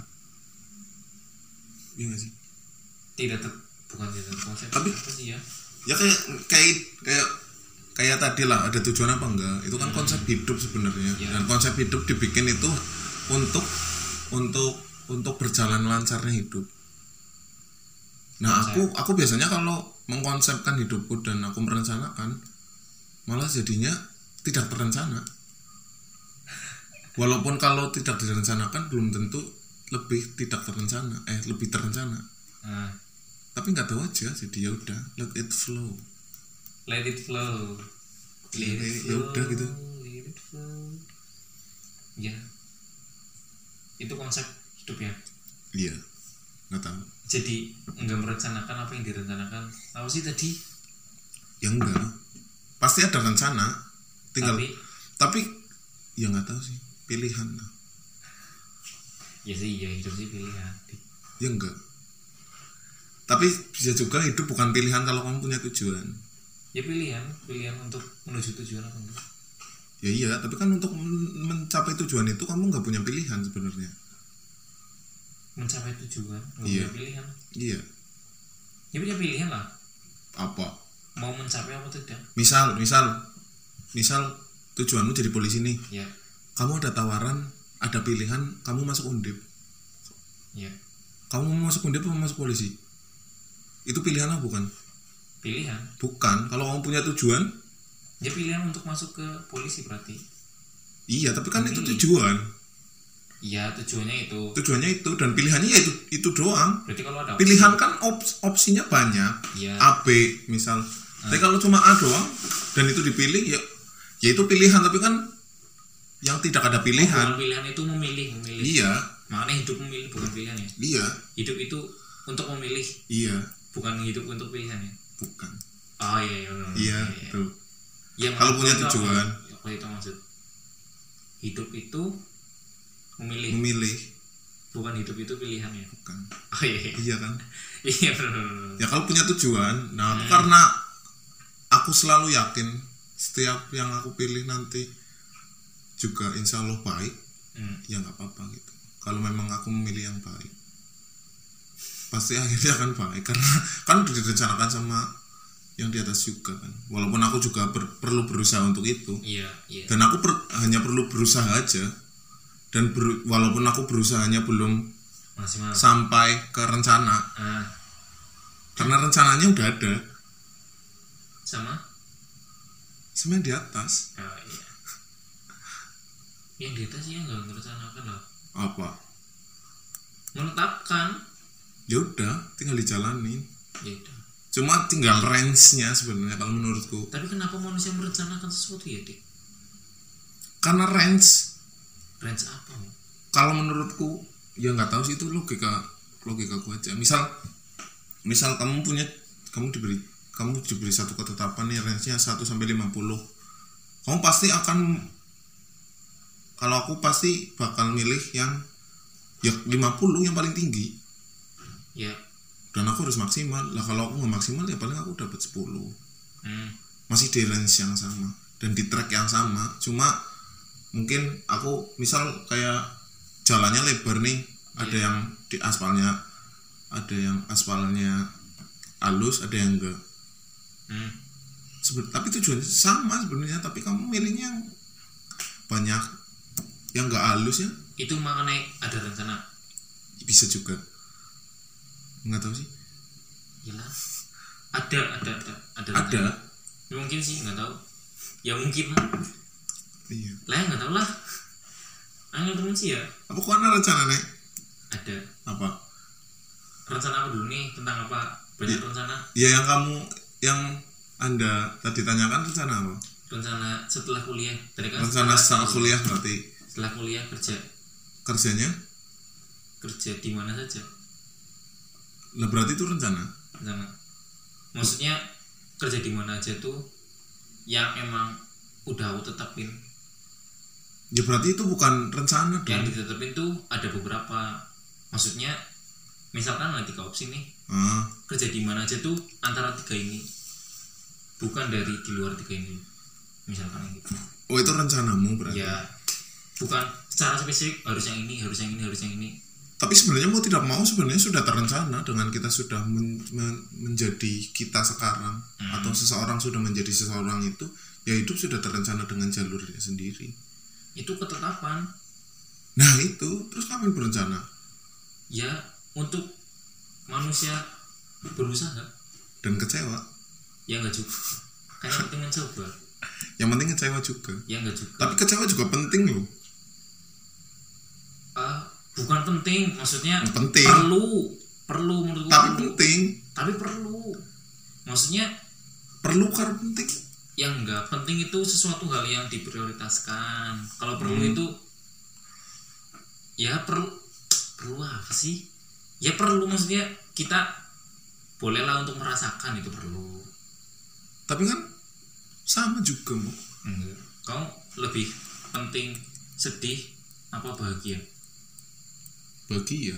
iya sih? Tidak ter, bukan tidak konsep Tapi- apa sih ya? ya kayak kayak kayak kayak tadi lah ada tujuan apa enggak? Itu kan konsep hidup sebenarnya. Iya. dan konsep hidup dibikin itu untuk untuk untuk berjalan lancarnya hidup. Nah aku aku biasanya kalau mengkonsepkan hidupku dan aku merencanakan malah jadinya tidak terencana walaupun kalau tidak direncanakan belum tentu lebih tidak terencana eh lebih terencana nah, tapi nggak tahu aja jadi ya udah let it flow let it flow Ya, ya udah gitu. let it flow ya itu konsep hidup ya Iya, nggak tahu. jadi enggak merencanakan apa yang direncanakan apa sih tadi Ya enggak. Pasti ada rencana. Tinggal tapi tapi, ya nggak tahu sih. Pilihan. ya sih ya hidup sih pilihan Ya enggak. Tapi bisa juga hidup bukan pilihan kalau kamu punya tujuan. ya pilihan pilihan untuk menuju tujuan apa enggak Ya iya, tapi kan untuk men- mencapai tujuan itu kamu nggak punya pilihan sebenarnya. mencapai tujuan nggak Iya. punya pilihan Iya. ya punya pilihan lah Apa? mau mencapai apa tidak Misal, misal, misal tujuanmu jadi polisi nih. ya Kamu ada tawaran, ada pilihan, kamu masuk undip. ya Kamu mau masuk undip atau masuk polisi? Itu pilihan apa bukan? pilihan Bukan. Kalau kamu punya tujuan, ya pilihan untuk masuk ke polisi berarti iya. Tapi kan itu Pilih. tujuan. ya tujuannya itu Tujuannya itu dan pilihannya ya itu itu doang. berarti kalau ada Pilihan kan ops- opsinya banyak. ya A, B, misal. Tapi kalau cuma A doang dan itu dipilih ya, ya itu pilihan. Tapi kan yang tidak ada bukan pilihan. pilihan itu memilih memilih Iya, makanya hidup memilih bukan pilihan ya iya, hidup itu untuk memilih iya. bukan hidup untuk pilihan ya Bukan. oh iya iya benar. Iya, iya. tuh. Ya, Kalau punya apa? tujuan. Ya, kalau itu maksud hidup itu memilih Memilih, bukan hidup itu pilihan ya bukan. oh iya iya. Iya kan? iya benar. Ya kalau punya tujuan, nah aku karena aku selalu yakin setiap yang aku pilih nanti juga insya Allah baik, Hmm. ya nggak apa-apa gitu. Kalau memang aku memilih yang baik, pasti akhirnya akan baik karena kan direncanakan sama yang di atas juga kan. Walaupun aku juga ber- perlu berusaha untuk itu, iya iya dan aku per- hanya perlu berusaha aja. Dan ber- walaupun aku berusahanya belum masih mas sampai ke rencana, ah karena rencananya udah ada, sama semuanya di atas. oh iya yang di atas ya nggak? Merencanakan lah apa? Menetapkan ya udah tinggal dijalanin. Ya udah. Cuma tinggal range-nya sebenarnya kalau menurutku. Tapi kenapa manusia merencanakan sesuatu ya dik? Karena range. Range apa kalau menurutku ya nggak tahu sih itu logika logika ku aja. Misal misal kamu punya kamu diberi kamu diberi satu ketetapan nih range-nya 1 sampai 50 kamu pasti akan kalau aku pasti bakal milih yang ya 50 yang paling tinggi. Ya. Dan aku harus maksimal. Lah kalau aku nggak maksimal ya paling aku dapat 10 hmm. masih di range yang sama. Dan di track yang sama. Cuma mungkin aku misal kayak jalannya lebar nih. Ada yang di aspalnya ada yang aspalnya halus ada yang enggak. Hmm. Seben- tapi tujuannya sama sebenarnya. Tapi kamu milihnya yang banyak yang enggak halus ya? Itu mengenai ada rencana. Bisa juga. Nggak tahu sih. Gila. ada ada ada ada ada. Ya, mungkin sih nggak tahu. Ya mungkin iya. Lah nggak tahu lah. Angin temen sih ya. Apa kok ada rencana nek? Ada. Apa? Rencana apa dulu nih? Tentang apa? Banyak rencana. Ya yang kamu yang anda tadi tanyakan rencana apa? Rencana setelah kuliah. Tadi kan rencana setelah kuliah berarti setelah kuliah kerja? Kerjanya? Kerja di mana saja? Lah berarti itu rencana? Rencana. Maksudnya kerja di mana aja tuh yang emang udah aku tetapin ya berarti itu bukan rencana yang dong? ditetapin tuh ada beberapa. Maksudnya misalkan ada tiga opsi nih. Ah. Kerja di mana aja tuh antara tiga ini. Bukan dari di luar tiga ini. Misalkan yang gitu. Oh itu rencanamu berarti? Ya bukan secara spesifik harus yang ini harus yang ini harus yang ini. Tapi sebenarnya mau tidak mau sebenarnya sudah terencana dengan kita sudah men- men- menjadi kita sekarang Hmm. atau seseorang sudah menjadi seseorang itu ya hidup sudah terencana dengan jalurnya sendiri. Itu ketetapan. Nah itu. Terus kapan berencana? Ya untuk manusia berusaha. Dan kecewa. Ya enggak juga. Kan yang penting mencoba. Yang penting kecewa juga. Ya enggak juga. Tapi kecewa juga penting loh bukan penting maksudnya penting. perlu perlu menurutku tapi perlu. penting. Tapi perlu. Maksudnya perlu karena penting. yang enggak penting itu sesuatu hal yang diprioritaskan. Kalau perlu Hmm. itu ya perlu perlu apa sih? Ya perlu maksudnya kita bolehlah untuk merasakan itu perlu. Tapi kan sama juga mau kamu lebih penting sedih apa bahagia bagi ya.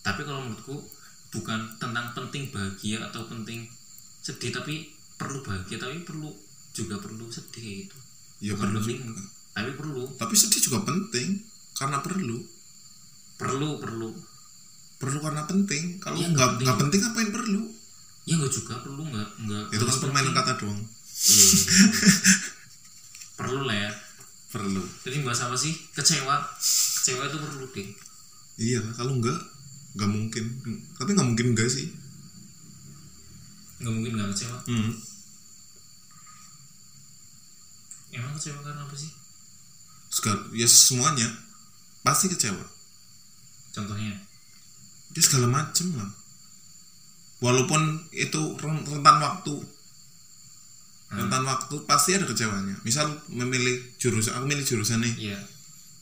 Tapi kalau menurutku bukan tentang penting bahagia atau penting sedih tapi perlu bahagia tapi perlu juga perlu sedih kayak gitu ya Bukan perlu penting. juga. tapi perlu. Tapi sedih juga penting karena perlu. Perlu perlu. Perlu karena penting. Kalau Iya, nggak penting. nggak penting. ngapain perlu? Ya enggak juga perlu enggak enggak itu kan harus permainan penting. kata doang. Iya, perlu lah ya. Perlu. Jadi bahas apa sih kecewa kecewa itu perlu deh iya kalau enggak nggak mungkin. Tapi nggak mungkin enggak sih. Nggak mungkin nggak kecewa? Hmm. emang kecewa karena apa sih? Segala ya semuanya pasti kecewa. Contohnya? Dia segala macem lah. Walaupun itu ren- rentan waktu. Hmm. rentan waktu pasti ada kecewanya. Misal memilih jurusan aku milih jurusan nih. Iya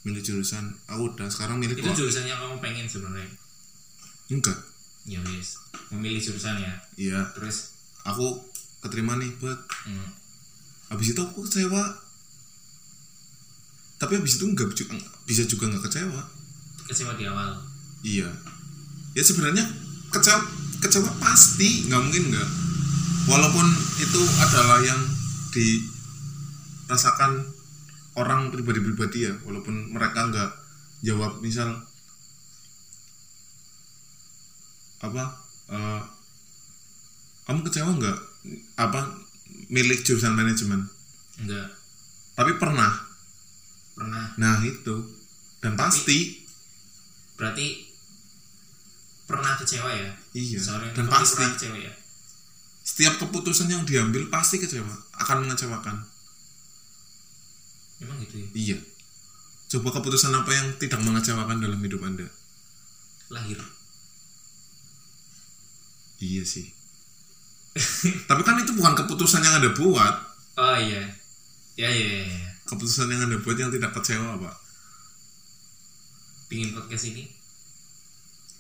milih jurusan aku udah sekarang milih itu jurusan yang kamu pengen sebenarnya? Enggak. Ya wis memilih jurusan ya? Iya. Terus? Aku keterima nih buat. Hmm, habis itu aku kecewa. Tapi habis itu enggak ju- bisa juga nggak kecewa. Kecewa di awal? Iya. Ya sebenarnya kecewa kecewa pasti nggak mungkin nggak walaupun itu adalah yang dirasakan orang pribadi-pribadi ya walaupun mereka nggak jawab misal apa eh, kamu kecewa nggak? Apa milik jurusan manajemen? Enggak tapi pernah. Pernah. Nah itu. Dan pasti. berarti pernah kecewa ya? Iya. Seorang dan pasti kecewa ya? Setiap keputusan yang diambil pasti kecewa. Akan mengecewakan memang gitu ya? Iya. Coba keputusan apa yang tidak mengecewakan dalam hidup anda? Lahir. Iya sih. Tapi kan itu bukan keputusan yang anda buat. Oh iya. Ya ya ya, ya. keputusan yang anda buat yang tidak kecewa pak. Pingin podcast ini?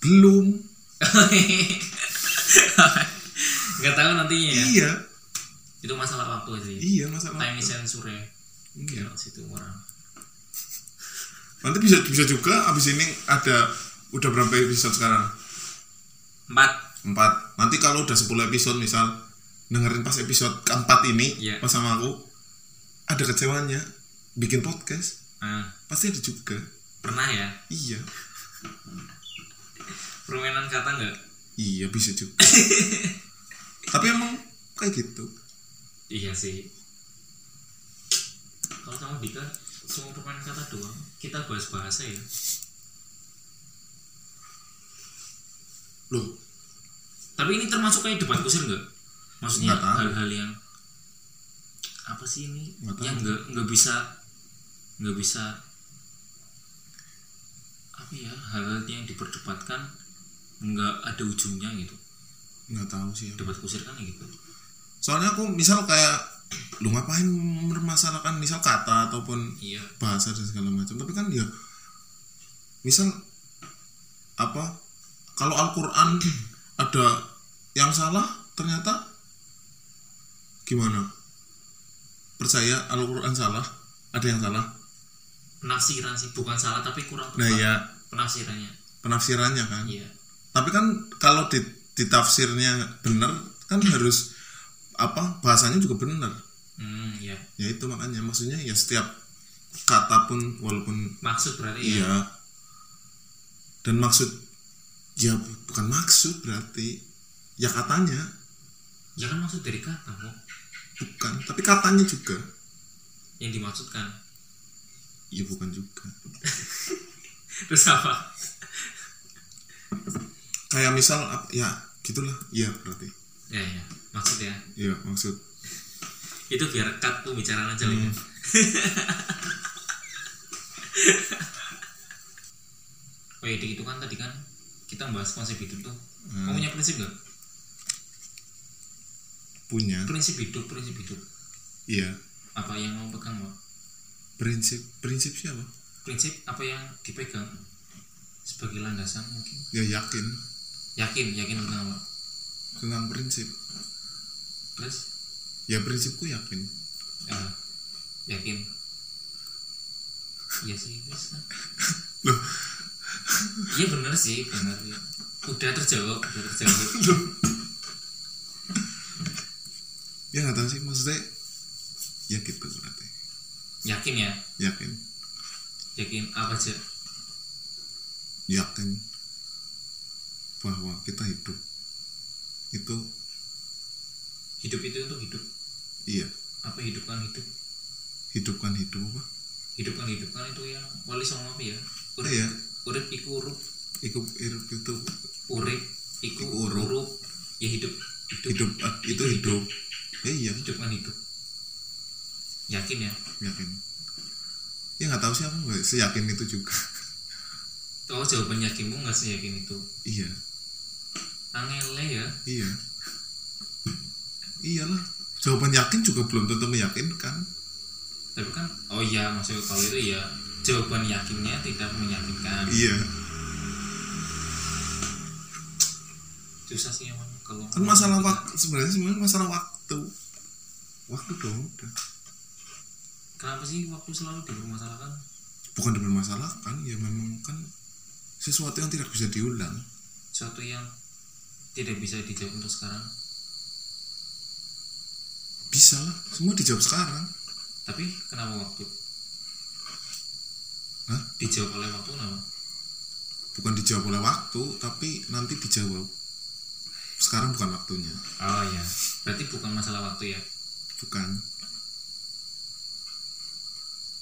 Belum. Nggak tahu nantinya ya. Iya. Itu masalah waktu ya. iya masalah time sensor ya iya. Situ orang nanti bisa bisa juga abis ini ada udah berapa episode sekarang? Empat. Empat. Nanti kalau udah 10 episode misal dengerin pas episode keempat ini Iya. pas sama aku ada kecewanya. Bikin podcast. Ah, pasti ada juga. Pernah ya? Iya. Permainan kata nggak? Iya bisa juga. Tapi emang kayak gitu. Iya sih kalau kamu Dika semua permainan kata doang. Kita bahas bahasa ya. Loh. Tapi ini termasuk kayak debat kusir nggak? Maksudnya hal-hal yang apa sih ini? Nggak tahu. yang nggak nggak bisa nggak bisa apa ya hal-hal yang diperdebatkan nggak ada ujungnya gitu. Nggak tahu sih. Debat kusir kan gitu. Soalnya aku misal kayak lu ngapain mempermasalahkan? Misal kata ataupun iya. bahasa dan segala macam. Tapi kan dia misal apa kalau Al-Quran ada yang salah ternyata gimana? Percaya Al-Quran salah ada yang salah? Penafsiran sih bukan salah tapi kurang nah tepat ya penafsirannya. Penafsirannya kan? Iya. Tapi kan kalau di, ditafsirnya benar kan harus apa bahasanya juga benar. Hmm iya. Ya itu makanya maksudnya ya setiap kata pun walaupun maksud berarti ya? Iya. Dan maksud ya bu- bukan maksud berarti ya katanya. Ya kan maksud dari kata kok bukan tapi katanya juga. Yang dimaksudkan. Ya bukan juga. Terus apa? Kayak misal ya gitulah. Iya berarti. Ya ya maksud ya? Ya maksud. Itu biar cut pembicaraan aja Hmm. Oh iya itu kan tadi kan kita bahas konsep hidup tuh. Hmm. kamu punya prinsip gak? punya. Prinsip hidup prinsip hidup. Iya. Apa yang kamu pegang Pak? prinsip prinsip siapa? Prinsip apa yang dipegang? Sebagai landasan mungkin? Ya yakin. Yakin yakin tentang apa? Tentang prinsip terus? Ya prinsipku yakin. Ya, yakin? Iya sih bisa Loh. iya bener sih bener. Ya. udah terjawab udah terjawab. Ya nggak tahu sih maksudnya ya gitu berarti. Yakin ya? Yakin. Yakin apa aja? Yakin bahwa kita hidup itu hidup itu untuk hidup. Iya. Apa hidup kan hidup hidupkan hidup apa? Hidup kan hidup kan itu yang wali sama apa ya? Urip. Iya. urip iku urup. Hidup hidup itu. Urip iku Iku urup. urup. Ya hidup. Hidup. Hidup ah, itu hidup ya iya. Hidup kan hidup. Yakin ya? Yakin. Ya nggak tahu sih aku nggak seyakin itu juga. Oh jawaban yakinmu nggak sih yakin itu? Iya. Angele ya? Iya iyalah jawaban yakin juga belum tentu meyakinkan. Tapi kan oh iya maksudnya kalau itu ya jawaban yakinnya tidak meyakinkan. Iya. Susah sih emang kalau kan masalah waktu sebenarnya sebenarnya masalah waktu. Waktu dong udah. Kenapa sih waktu selalu dipermasalahkan? Bukan dipermasalahkan ya memang kan sesuatu yang tidak bisa diulang. Suatu yang tidak bisa dijawab untuk sekarang bisa lah semua dijawab sekarang. Tapi kenapa waktu Hah? dijawab oleh waktu kenapa? Bukan dijawab oleh waktu tapi nanti dijawab. Sekarang bukan waktunya. Oh ya berarti bukan masalah waktu ya? Bukan.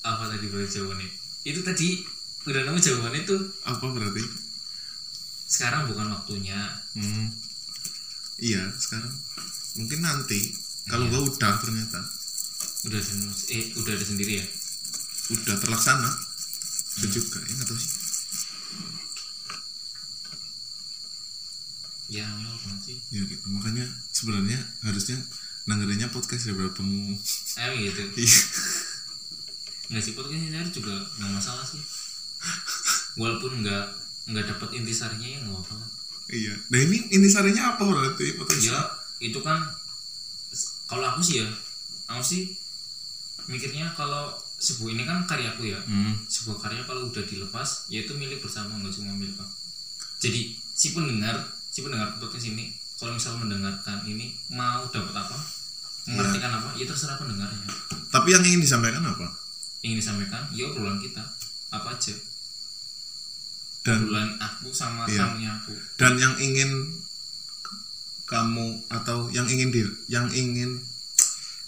Apa tadi berarti jawabannya? Itu tadi udah nemu jawabannya tuh. Apa berarti? Sekarang bukan waktunya. Hmm. iya sekarang. Mungkin nanti kalau Iya. gak udah ternyata. Udah eh udah ada sendiri ya? Udah terlaksana. Bisa juga ya nggak tahu sih. Ya banget sih. Ya gitu. Makanya sebenarnya harusnya dengerinnya podcast daripada temu eh gitu. Iya. Nggak sih podcast ini juga nggak masalah sih. Walaupun nggak nggak dapat intisarinya ya nggak apa-apa. Iya. Nah ini ini sarinya apa berarti podcast? ya itu kan kalau aku sih ya aku sih mikirnya kalau sebuah ini kan karyaku ya. Hmm. sebuah karya kalau udah dilepas ya itu milik bersama nggak cuma milik aku. Jadi si pendengar si pendengar podcast ini kalau misal mendengarkan ini mau dapat apa? Mengartikan apa? Ya terserah pendengarnya. Tapi yang ingin disampaikan apa? Ingin disampaikan ya obrolan kita. Apa aja? Dan obrolan aku sama Iya. aku. Dan yang ingin kamu atau yang ingin di yang ingin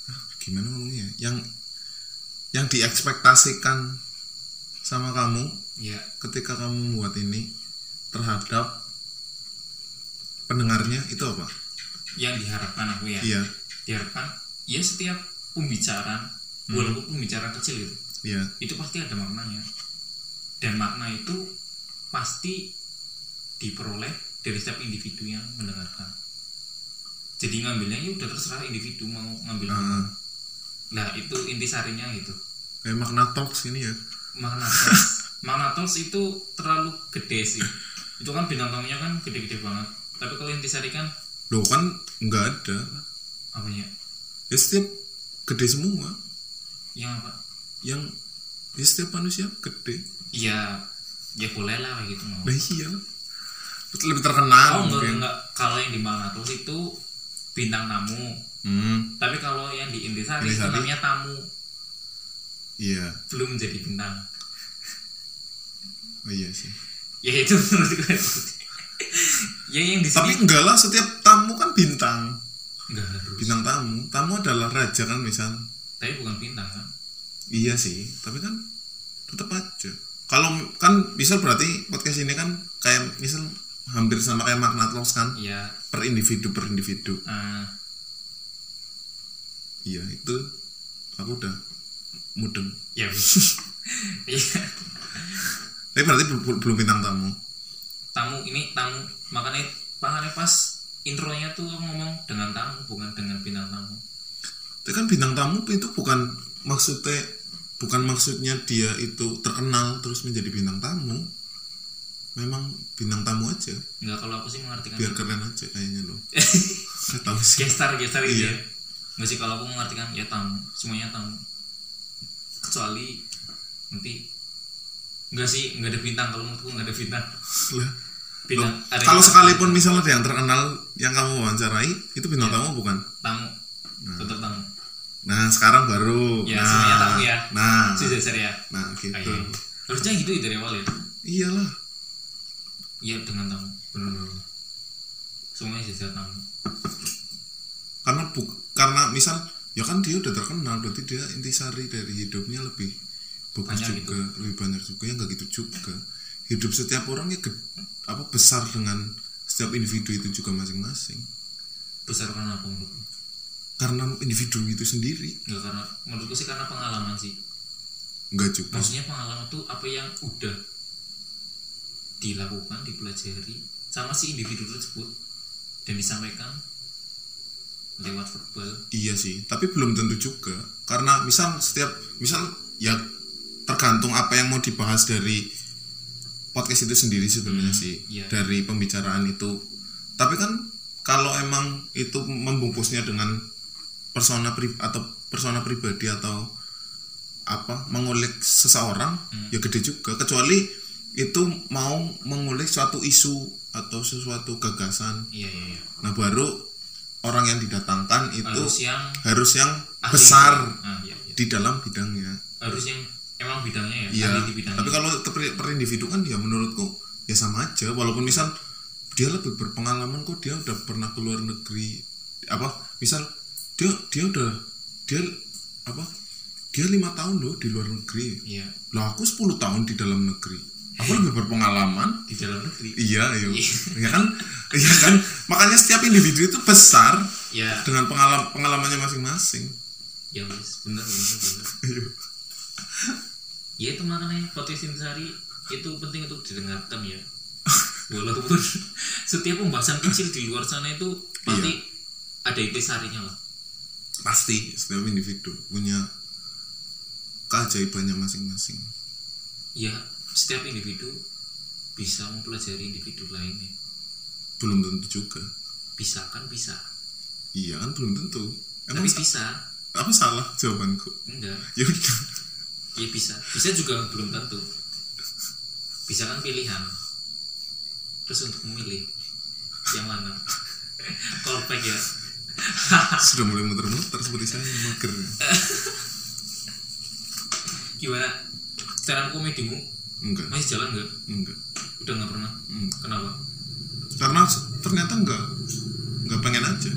ah, gimana ngomongnya? Ya? yang yang diekspektasikan sama kamu ya ketika kamu membuat ini terhadap pendengar sebenarnya itu apa? Yang diharapkan aku ya? Iya. Diharapkan ya setiap pembicaraan walaupun pembicaraan kecil itu iya. itu pasti ada maknanya. Dan makna itu pasti diperoleh dari setiap individu yang mendengarkan jadi ngambilnya ya udah terserah individu mau ngambil Ah. nah itu intisarinya gitu. Kayak makna talks ini ya? Makna tos makna tos itu terlalu gede sih. Itu kan bintang tamunya kan gede-gede banget. Tapi kalau intisari kan loh kan nggak ada. Apanya? Ya setiap gede semua. Yang apa? Yang ya setiap manusia gede. Iya. Ya boleh lah kayak gitu mau. Nah iya. Lebih terkenal oh enggak mungkin. enggak kalau yang di makna tos itu bintang tamu. Hmm. Tapi kalau yang di intisari, itu Intisari. namanya tamu. Iya. Belum menjadi bintang. Oh, iya sih. Ya itu menurut gue. Ya yang di tapi enggak lah setiap tamu kan bintang. Enggak harus. Bintang tamu. Tamu adalah raja kan misal. Tapi bukan bintang kan? Iya sih tapi kan tetap aja. Kalau kan misal berarti podcast ini kan kayak misal hampir sama kayak magnet loss kan? Iya. Per individu per individu. Eh, iya itu aku udah mudeng. Ya. Iya. Tapi berarti belum, bintang tamu? Tamu ini tamu. Makanya makanya pas intronya tuh aku ngomong dengan tamu bukan dengan bintang tamu. Tapi kan bintang tamu itu bukan maksudnya bukan maksudnya dia itu terkenal terus menjadi bintang tamu memang bintang tamu aja. Enggak kalau aku sih mengartikan biar keren aja kayaknya loh. Gak tahu sih. Gestar gestar gitu Iya. ya. Nggak sih kalau aku mengartikan ya tamu. Semuanya tamu. Kecuali nanti enggak sih enggak ada bintang. Kalau menurutku enggak ada bintang. Lah, bintang Loh, kalau sekalipun misalnya ada yang terkenal yang kamu wawancarai itu bintang Iya. tamu bukan? Tamu. Tetap tamu. Nah sekarang baru. Ya, nah. semuanya tamu ya. nah. Sudah ya nah gitu. Kayak gitu. harusnya gitu ya dari awal ya. Iyalah iya dengan tamu. Benar-benar semuanya jadi tamu. Karena bu karena misal ya kan dia udah terkenal berarti dia intisari dari hidupnya lebih bagus Banyak gitu. juga lebih banyak juga ya nggak gitu juga. Hidup setiap orang ya ged- apa besar dengan setiap individu itu juga masing-masing. Besar karena apa menurutku karena individu itu sendiri. Enggak karena menurutku sih karena pengalaman sih. Nggak juga. Maksudnya pengalaman tuh apa yang udah dilakukan dipelajari sama si individu tersebut dan disampaikan lewat verbal Iya sih, tapi belum tentu juga. Karena misal setiap misal ya tergantung apa yang mau dibahas dari podcast itu sendiri sebenarnya Hmm, sih iya. dari pembicaraan itu. Tapi kan kalau emang itu membungkusnya dengan persona pri atau persona pribadi atau apa mengulik seseorang Hmm. ya gede juga kecuali itu mau mengulik suatu isu atau sesuatu gagasan iya iya iya nah baru orang yang didatangkan itu harus yang harus yang ahli. besar Ah, iya, iya. di dalam bidangnya. harus yang emang bidangnya ya Iya. ahli di bidangnya Tapi kalau per, per individu kan ya menurutku ya sama aja. Walaupun misal dia lebih berpengalaman kok dia udah pernah ke luar negeri apa misal dia dia udah dia apa dia lima tahun loh di luar negeri. iya Lah aku 10 tahun di dalam negeri. Aku lebih berpengalaman. di dalam negeri Iya, iya. Iya. Iya kan? Iya kan? Makanya setiap individu itu besar ya dengan pengalaman pengalamannya masing-masing. ya wis bener bener, bener. Iya. ya itu makanya podcast Intisari itu penting untuk didengarkan ya walaupun setiap pembahasan kecil di luar sana itu pasti Iya. ada intisarinya lah pasti setiap individu punya keajaibannya masing-masing ya setiap individu bisa mempelajari individu lainnya. Belum tentu juga. Bisa kan bisa? Iya kan belum tentu. Emang tapi sa- bisa. Apa salah jawabanku? Enggak. Ya udah. Ya bisa. Bisa juga belum tentu. Bisa kan pilihan. Terus untuk memilih yang mana? Callback ya. Sudah mulai muter-muter seperti saya mager. Gimana? Stand komedimu enggak. Masih jalan nggak enggak. Udah nggak pernah? Hmm. kenapa? Karena ternyata enggak enggak pengen aja.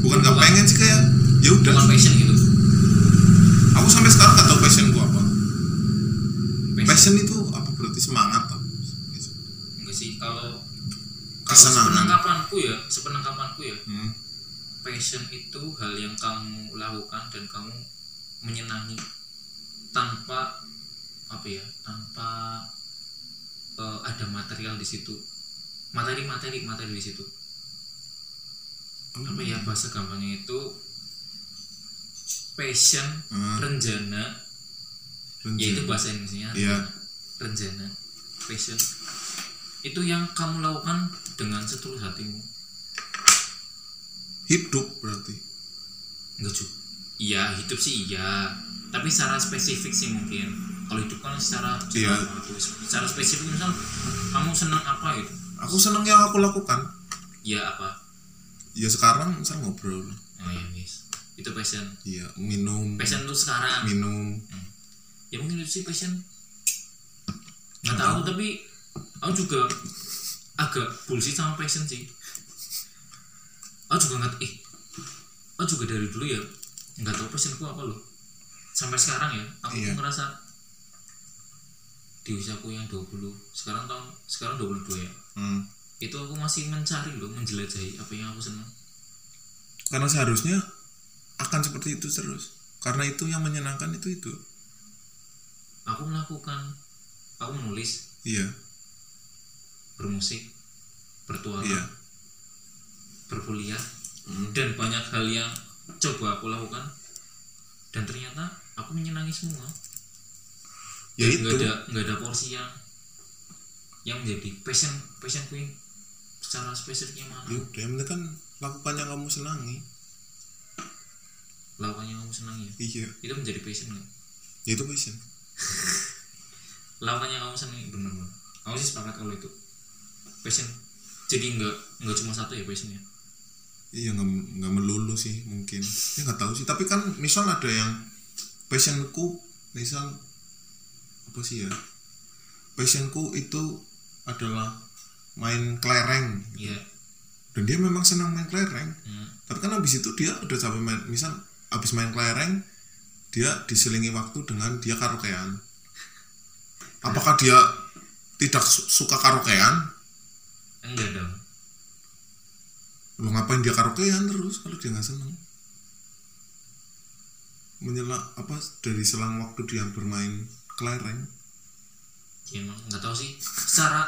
Bukan enggak pengen sih kayak ya udah. Bukan passion gitu? Aku sampai sekarang gak tahu passion gua apa. Passion, passion itu apa berarti semangat apa enggak sih kalau Kesenangan. sepenangkapanku ya sepenangkapanku ya. Hmm. passion itu hal yang kamu lakukan dan kamu menyenangi tanpa apa ya tanpa eh, ada material di situ. Materi materi materi di situ. Apa ya bahasa gampangnya itu passion Hmm. renjana Renjana. ya itu bahasa Indonesia Iya. renjana passion. Itu yang kamu lakukan dengan setulus hatimu. Hidup berarti? Enggak juga. Iya hidup sih iya. Tapi secara spesifik sih mungkin kalau hidup kan secara Iya. secara spesifik misal kamu senang apa gitu? Aku seneng yang aku lakukan. Ya apa? Ya sekarang misal ngobrol. Oh ya guys. Itu passion. Iya minum. Passion tuh sekarang. Minum. Ya mungkin itu sih passion. Nggak tahu tapi aku juga agak bullshit sama passion sih. Aku juga nggak ih aku juga dari dulu ya nggak tahu passionku apa loh. Sampai sekarang ya aku Iya. ngerasa di usiaku yang 20 sekarang tahun sekarang 22 ya. Hmm. itu aku masih mencari loh menjelajahi apa yang aku senang karena seharusnya akan seperti itu terus. Karena itu yang menyenangkan itu itu. Aku melakukan aku menulis. Iya. Bermusik bertualang iya. berkuliah Hmm. dan banyak hal yang coba aku lakukan. Dan ternyata aku menyenangi semua ya nggak itu. ada nggak ada porsi yang yang menjadi passion passionku yang secara spesifiknya mana? Ya udah yang penting kan lakukan yang kamu senangi. Lakukan yang kamu senangi ya? Iya. Itu menjadi passion nggak? Ya itu passion. Lakukan yang kamu senangi benar-benar aku sih sepakat kalau itu passion. Jadi nggak nggak cuma satu ya passionnya iya nggak nggak melulu sih mungkin. Ya nggak tahu sih tapi kan misal ada yang passionku misal apa sih ya? Passionku itu adalah main kelereng iya. Dan dia memang senang main kelereng. Hmm. tapi kan habis itu dia udah capek main misal habis main kelereng dia diselingi waktu dengan dia karaokean. Apakah dia tidak su- suka karaokean? Enggak dong. Lo ngapain dia karaokean terus kalau dia nggak seneng? Menyela apa dari selang waktu dia bermain kelereng. Ya emang nggak tahu sih. Secara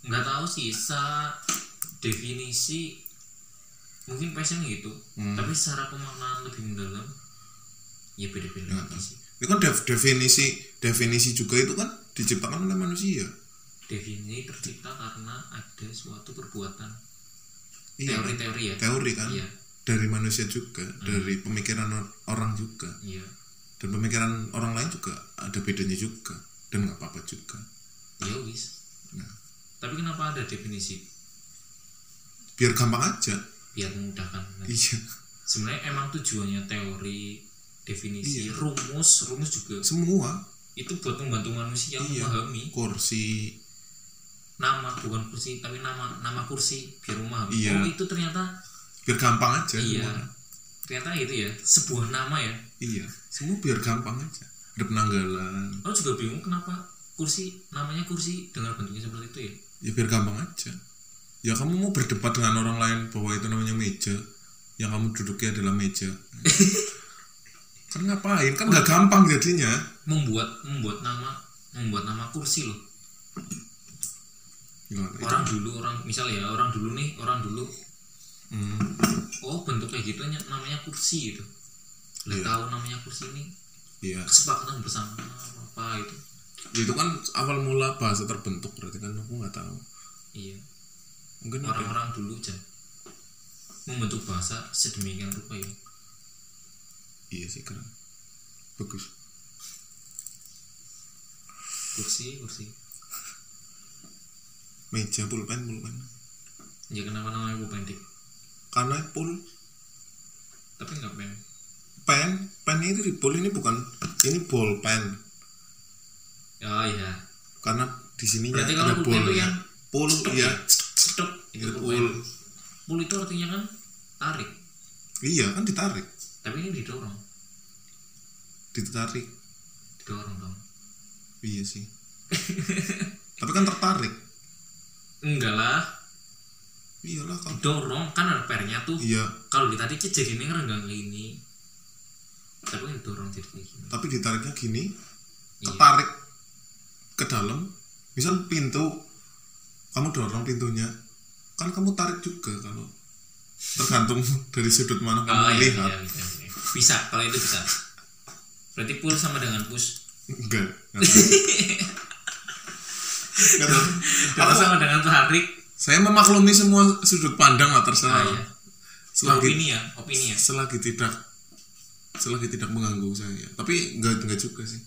nggak tahu sih secara definisi mungkin passion gitu. Hmm. tapi secara pemaknaan lebih mendalam ya beda-beda Ya, lagi sih. Itu kan def- definisi definisi juga itu kan diciptakan oleh manusia. Definisi tercipta karena ada suatu perbuatan. Iya kan? teori-teori ya. Teori kan. Iya. Dari manusia juga dari pemikiran or- orang juga. Iya dan pemikiran orang lain juga ada bedanya juga dan nggak apa-apa juga. Ya wis. Nah. tapi kenapa ada definisi? Biar gampang aja. Biar memudahkan iya. Sebenarnya emang tujuannya teori definisi rumus rumus juga semua. itu buat membantu manusia Iya. memahami. Kursi. Nama bukan kursi tapi nama nama kursi biar memahami. Iya. oh itu ternyata biar gampang aja iya. semua. ternyata itu ya sebuah nama ya iya semua biar gampang aja. Ada penanggalan. Aku juga bingung kenapa kursi namanya kursi dengan bentuknya seperti itu ya? Ya biar gampang aja. Ya kamu mau berdebat dengan orang lain bahwa itu namanya meja yang kamu duduknya adalah meja. Kan ngapain? Kan nggak gampang jadinya. Membuat membuat nama membuat nama kursi loh. Gimana? Itu- orang dulu orang misal ya orang dulu nih orang dulu. Hmm, oh bentuk kayak gitu ny- namanya kursi gitu lah Iya. tahu namanya kursi ini? Iya. Kesepakatan bersama apa itu itu kan awal mula bahasa terbentuk berarti kan aku nggak tahu. Iya. Mungkin orang-orang dulu aja membentuk bahasa sedemikian rupa ya. Iya sih keren bagus. Kursi kursi. Meja pulpen pulpen. Ya kenapa namanya pulpen dik? Karena pul tapi nggak pen pen pen itu di pul ini bukan ini bolpen oh iya. Karena di sininya berarti ada kalau pulpen itu bolnya yang iya. ya stop itu itu artinya kan tarik. Iya kan ditarik. Tapi ini didorong. Ditarik. Didorong dong. Iya sih. Tapi kan tertarik. Enggak lah. Iyalah kalau dorong kan ada pernya tuh. Iya. Kalau ditarik jadi ini renggang ini tapi kan dorong jadi kayak gini tapi ditariknya gini Iya. ketarik ke dalam. Misal pintu kamu dorong pintunya kan kamu tarik juga kalau tergantung dari sudut mana kamu Oh, iya, lihat iya, iya, iya. bisa kalau itu bisa. Berarti pull sama dengan push? Enggak enggak kalau sama dengan tarik. Saya memaklumi semua sudut pandang lah ah, terserah iya. selagi opini ya opini ya. selagi tidak selagi tidak mengganggu saya. Tapi enggak enggak juga sih.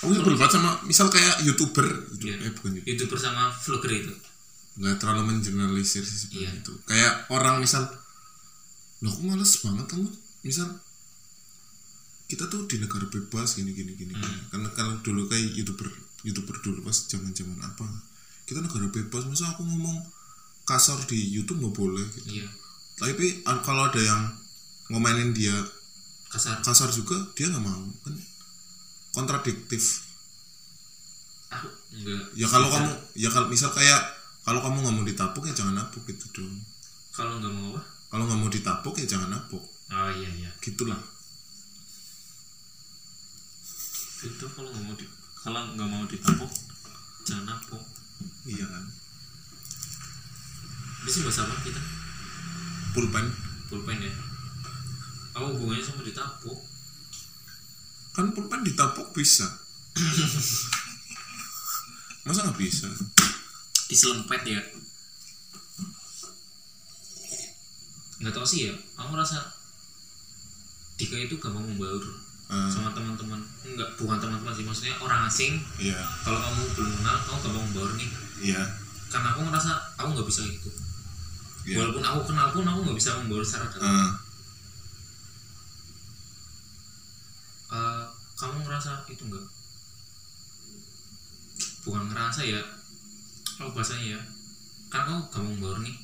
Aku sebel banget sama misal kayak youtuber Iya. eh bukan youtuber. Itu bersama vlogger itu? Nggak terlalu mengeneralisir sih sebenarnya Iya. itu. Kayak orang misal loh aku males banget kamu misal kita tuh di negara bebas gini gini gini Hmm. karena kalau dulu kayak youtuber youtuber dulu pas zaman zaman apa? Kita negara bebas masa aku ngomong kasar di YouTube nggak boleh? Gitu. iya. Tapi kalau ada yang ngomainin dia kasar kasar juga dia nggak mau kan? Kontradiktif. Aku enggak ya kalau Bisa. kamu ya kalau misal kayak kalau kamu nggak mau ditapuk ya jangan napuk gitu dong. Kalau nggak mau apa? Kalau nggak mau ditapuk ya jangan napuk. Oh iya iya. Gitulah. Itu kalau nggak mau di kalau nggak mau ditapuk jangan napuk. Iya kan? Di sini bahasa apa kita? Pulpen. Pulpen ya apa hubungannya sama ditapuk? Kan pulpen ditapuk bisa. Masa nggak bisa? Diselempet ya? Nggak tahu sih ya. Aku rasa Dika itu gampang membaur Ah, sama teman-teman. Enggak bukan teman-teman sih. Maksudnya orang asing. Iya. Kalau kamu belum kenal kamu gampang membaur nih. Iya. Karena aku ngerasa aku nggak bisa gitu. Iya. Walaupun aku kenal pun aku nggak bisa membaur secara dalam. Ah, Eh, kamu ngerasa itu enggak. Bukan ngerasa ya kalau bahasanya ya? Kan kamu gampang membaur nih.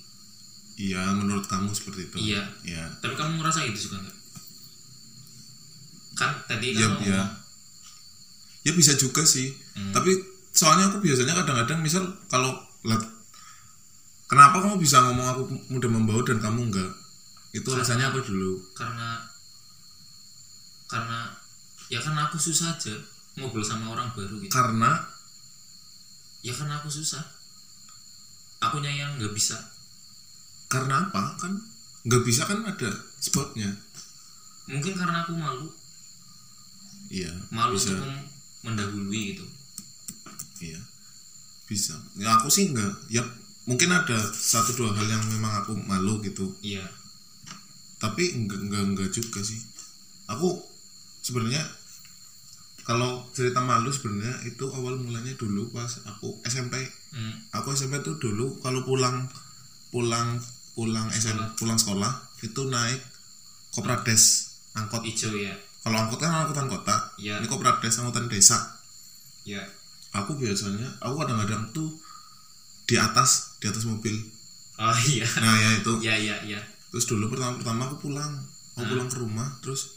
Iya menurut kamu seperti itu. Iya. iya. Tapi kamu ngerasa itu juga enggak? Kan tadi iya kamu iya. Ya bisa juga sih. Hmm. tapi soalnya aku biasanya kadang-kadang misal kalau lihat kenapa kamu bisa ngomong aku mudah membaur dan kamu enggak? Itu Karena- alasannya apa dulu? karena karena ya karena aku susah aja ngobrol sama orang baru gitu. Karena? Ya karena aku susah. Akunya yang nggak bisa. Karena apa? Kan nggak bisa kan ada spotnya. Mungkin karena aku malu. Iya malu bisa. untuk mendahului gitu. Iya bisa. Ya aku sih enggak ya mungkin ada satu dua hal yang memang aku malu gitu. Iya. Tapi enggak enggak enggak juga sih. Aku sebenarnya kalau cerita malu sebenarnya itu awal mulanya dulu pas aku SMP hmm, aku SMP tuh dulu kalau pulang pulang pulang SMP pulang sekolah itu naik Koprades angkot. Hijau ya. Kalau angkot kan angkutan kota Iya. ini Koprades angkutan desa. Ya. Aku biasanya aku kadang-kadang tuh di atas di atas mobil. Oh iya. Nah ya itu. Ya ya ya. Terus dulu pertama pertama aku pulang aku Hmm. pulang ke rumah terus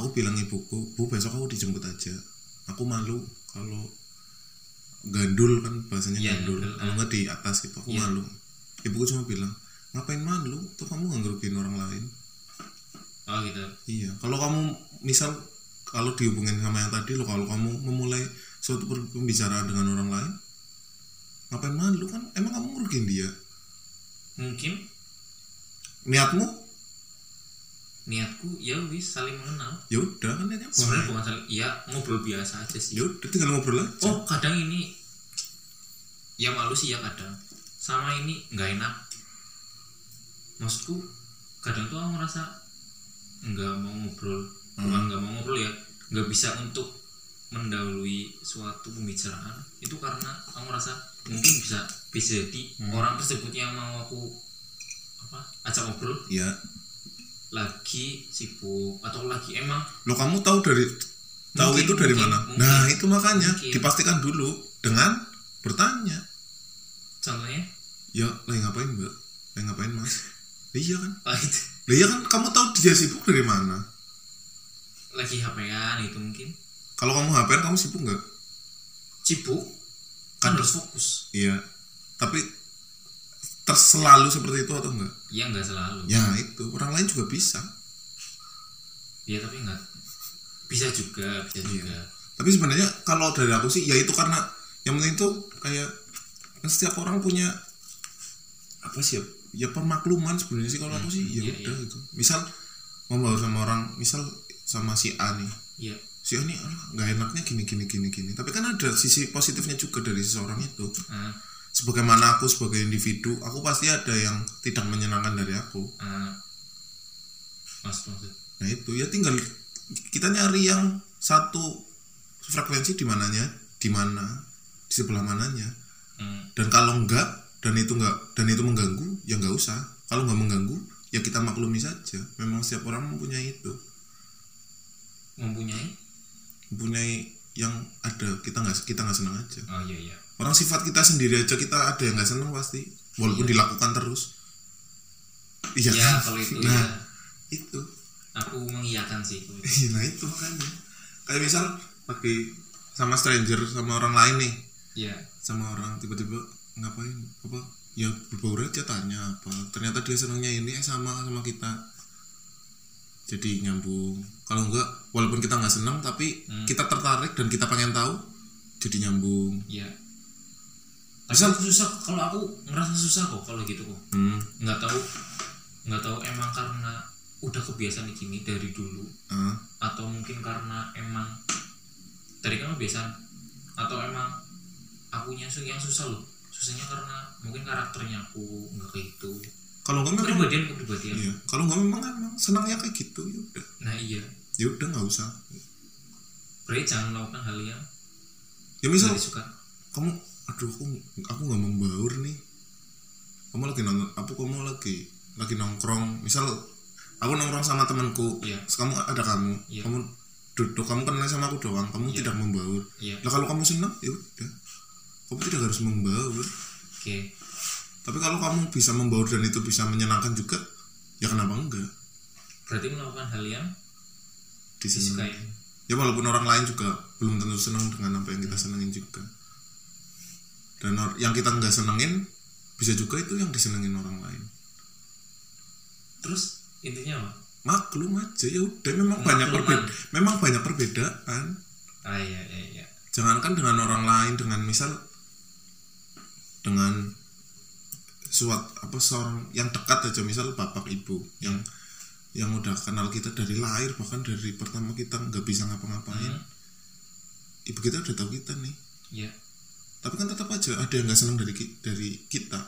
aku bilang ibuku bu besok aku dijemput aja. Aku malu kalau gandul kan bahasanya Iya, gandul. gandul, kalau nggak di atas gitu aku Iya. malu. Ibuku cuma bilang ngapain malu? Tuh kamu nggak ngerugiin orang lain. Oh gitu. Iya. Kalau kamu misal kalau dihubungin sama yang tadi lo kalau kamu memulai suatu pembicaraan dengan orang lain ngapain malu? Kan emang kamu ngerugiin dia. Mungkin. Niatmu niatku ya wis saling mengenal. Ya udah kan niatnya sebenarnya bukan saling ya ngobrol biasa aja sih. Ya udah tinggal ngobrol aja. Oh kadang ini ya malu sih ya kadang. Sama ini nggak enak. Maksudku kadang tuh aku ngerasa nggak mau ngobrol. Bukan nggak mau ngobrol ya nggak bisa untuk mendahului suatu pembicaraan. Itu karena aku ngerasa mungkin bisa bisa jadi orang tersebut yang mau aku apa ajak ngobrol. Ya lagi sibuk atau lagi emang lo kamu tahu dari tahu Mungkin, itu dari mungkin, mana? mungkin. nah itu makanya Mungkin. dipastikan dulu dengan bertanya. Contohnya? Ya lagi ngapain mbak? Lagi ngapain mas? Iya kan? Itu. Lah iya kan? Kamu tahu dia sibuk dari mana? Lagi HP-an itu mungkin. Kalau kamu HP kamu sibuk nggak? Sibuk? Kan Kan- harus fokus. Iya. Tapi terselalu seperti itu atau enggak? Ya nggak selalu. Ya itu. Orang lain juga bisa. Ya tapi nggak bisa juga bisa Iya. juga. Tapi sebenarnya kalau dari aku sih ya itu karena yang penting itu kayak kan setiap orang punya apa sih ya ya permakluman sebenarnya sih kalau aku sih. Ya iya, udah gitu. Misal ngobrol sama orang misal sama si A nih. Ya si A nih "Ah, nggak enaknya gini gini gini gini. Tapi kan ada sisi positifnya juga dari seseorang itu. Ah, sebagaimana aku sebagai individu aku pasti ada yang tidak menyenangkan dari aku. Ah. maksud maksud? Nah itu. Ya tinggal kita nyari yang satu frekuensi di mananya di mana di sebelah mananya. Hmm. dan kalau enggak dan itu enggak dan itu mengganggu ya enggak usah. Kalau enggak mengganggu ya kita maklumi saja. Memang setiap orang mempunyai itu. Mempunyai? Mempunyai yang ada. Kita nggak kita nggak senang aja. Oh iya iya orang sifat kita sendiri aja kita ada yang nggak senang pasti walaupun dilakukan terus. Iya ya kan? kalau itu nah ya itu. Aku mengiyakan sih. Itu. Iya, nah itu makanya. Kayak misal lagi sama stranger sama orang lain nih. Ya sama orang tiba-tiba ngapain? Apa? Ya berbaur aja tanya apa. Ternyata dia senangnya ini eh, sama sama kita. Jadi nyambung. Kalau enggak walaupun kita nggak senang tapi Hmm. kita tertarik dan kita pengen tahu jadi nyambung. Ya tapi aku susah kalau aku ngerasa susah kok kalau gitu kok. Hmm. nggak tahu nggak tahu emang karena udah kebiasaan gini dari dulu ah, atau mungkin karena emang dari kan kebiasaan atau emang akunya su- yang susah loh. Susahnya karena mungkin karakternya aku nggak kayak gitu. Kalau enggak memang kepribadian kepribadian. Iya. Kalau enggak memang emang senangnya kayak gitu ya udah. Nah iya. Ya udah nggak usah. Berarti jangan melakukan hal yang ya misal nggak disuka. kamu aduh aku aku nggak membaur nih. Kamu lagi nonton apa kamu lagi lagi nongkrong. Misal aku nongkrong sama temanku Iya. terus kamu ada kamu Iya. kamu duduk kamu kenal sama aku doang kamu Iya. tidak membaur iya. Lah kalau kamu senang ya udah. Kamu tidak harus membaur. Oke. Tapi kalau kamu bisa membaur dan itu bisa menyenangkan juga ya kenapa enggak? Berarti melakukan hal yang disukai. Ya walaupun orang lain juga belum tentu senang dengan apa yang kita senengin juga dan yang kita nggak senengin bisa juga itu yang disenengin orang lain. Terus intinya apa? maklum aja ya udah memang banyak Makluman. perbedaan memang banyak perbedaan. Ah iya iya iya. Jangankan dengan orang lain dengan misal dengan suat apa seorang yang dekat aja misal bapak ibu yang yang udah kenal kita dari lahir bahkan dari pertama kita nggak bisa ngapa-ngapain. Hmm. ibu kita udah tahu kita nih. Iya tapi kan tetap aja ada yang nggak senang dari dari kita.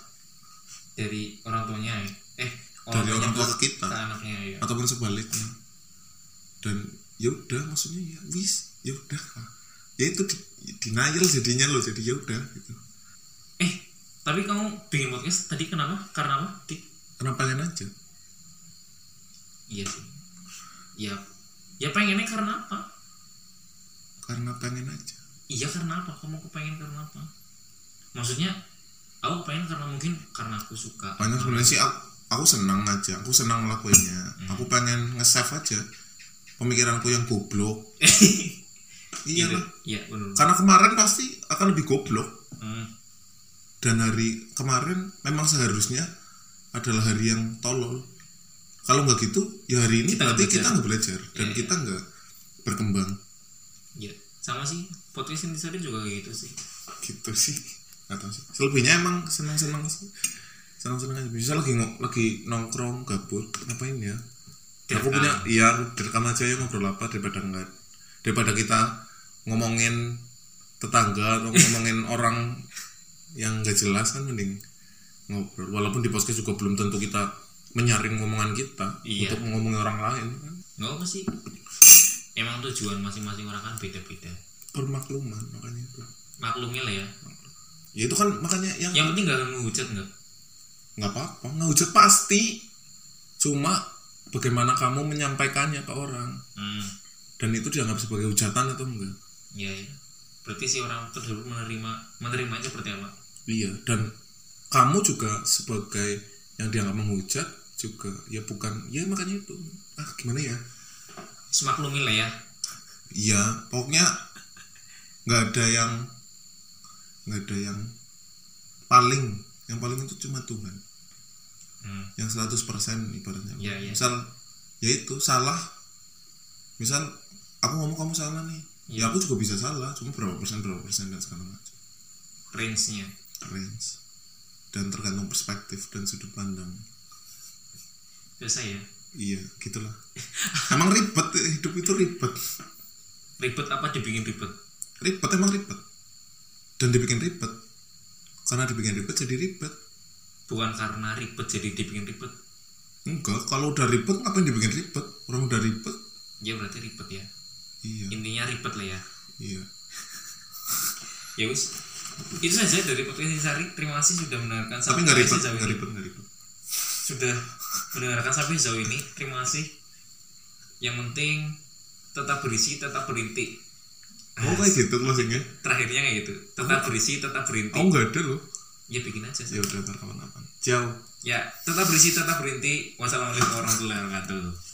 Dari orang tuanya ya? Eh Dari tuanya orang tua ke- kita. ke anaknya ya ataupun sebaliknya. Dan ya udah maksudnya ya wis ya udah ya itu di, denial jadinya loh jadi ya udah gitu. Eh tapi kamu bikin podcast tadi kenapa? Karena apa? Dik? karena pengen aja. Iya sih. Ya ya pengennya karena apa? Karena pengen aja iya karena apa? Kamu kepengen karena apa? Maksudnya aku pengen karena mungkin karena aku suka. Banyak sebenarnya sih aku, aku senang aja. Aku senang ngelakuinnya aku pengen nge-save aja pemikiranku yang goblok. Iya Gitu. iya benar karena kemarin pasti akan lebih goblok. Hmm. dan hari kemarin memang seharusnya adalah hari yang tolol. Kalau nggak gitu ya hari ini Kita berarti belajar. kita nggak belajar. Dan Iya, kita nggak berkembang. Ya sama sih podcast tadi juga gitu sih. Gitu sih nggak tahu sih. Selebihnya emang senang senang senang senang aja. Bisa lagi ngo- lagi nongkrong gabut ngapain ya? Aku Direkam. punya iya aku direkam aja ya ngobrol apa daripada enggak daripada kita ngomongin tetangga atau ngomongin orang yang nggak jelas kan mending ngobrol. Walaupun di podcast juga belum tentu kita menyaring ngomongan kita Iya. untuk ngomongin orang lain kan. Nggak apa sih emang tujuan masing-masing orang kan beda-beda. Permakluman makanya itu. Maklumi lah ya. Ya itu kan makanya yang yang penting gak ngehujat nggak? Nggak apa-apa ngehujat pasti. Cuma bagaimana kamu menyampaikannya ke orang. Hmm. dan itu dianggap sebagai hujatan atau enggak? Ya, ya berarti si orang tersebut menerima menerimanya seperti apa? Iya dan kamu juga sebagai yang dianggap menghujat juga ya bukan ya makanya itu. Ah gimana ya semaklumi lah ya. Iya pokoknya nggak ada yang nggak ada yang paling yang paling itu cuma Tuhan. Hmm. yang 100% ibaratnya. Iya, iya. misal ya itu salah. Misal aku ngomong kamu salah nih. Iya. ya aku juga bisa salah cuma berapa persen berapa persen dan segala macam. Range-nya. Range. Dan tergantung perspektif dan sudut pandang. Biasa ya iya gitulah. Emang ribet hidup itu ribet. Ribet apa dibikin ribet? Ribet emang ribet. Dan dibikin ribet. Karena dibikin ribet jadi ribet. Bukan karena ribet jadi dibikin ribet? Enggak kalau udah ribet ngapain dibikin ribet? Orang udah ribet. Ya berarti ribet ya. Iya. Intinya ribet lah ya. Iya. Ya wis. Itu saja dari podcast Sari. Terima kasih sudah mendengarkan. Tapi nggak ribet nggak ribet nggak ribet. Sudah mendengarkan sampai sejauh ini terima kasih. Yang penting tetap berisi tetap berinti oh kayak gitu closingnya terakhirnya kayak gitu. Tetap berisi tetap berinti oh nggak ada loh. Ya bikin aja sih ya udah ntar kapan-kapan. Jauh ya tetap berisi tetap berinti wassalamualaikum warahmatullahi wabarakatuh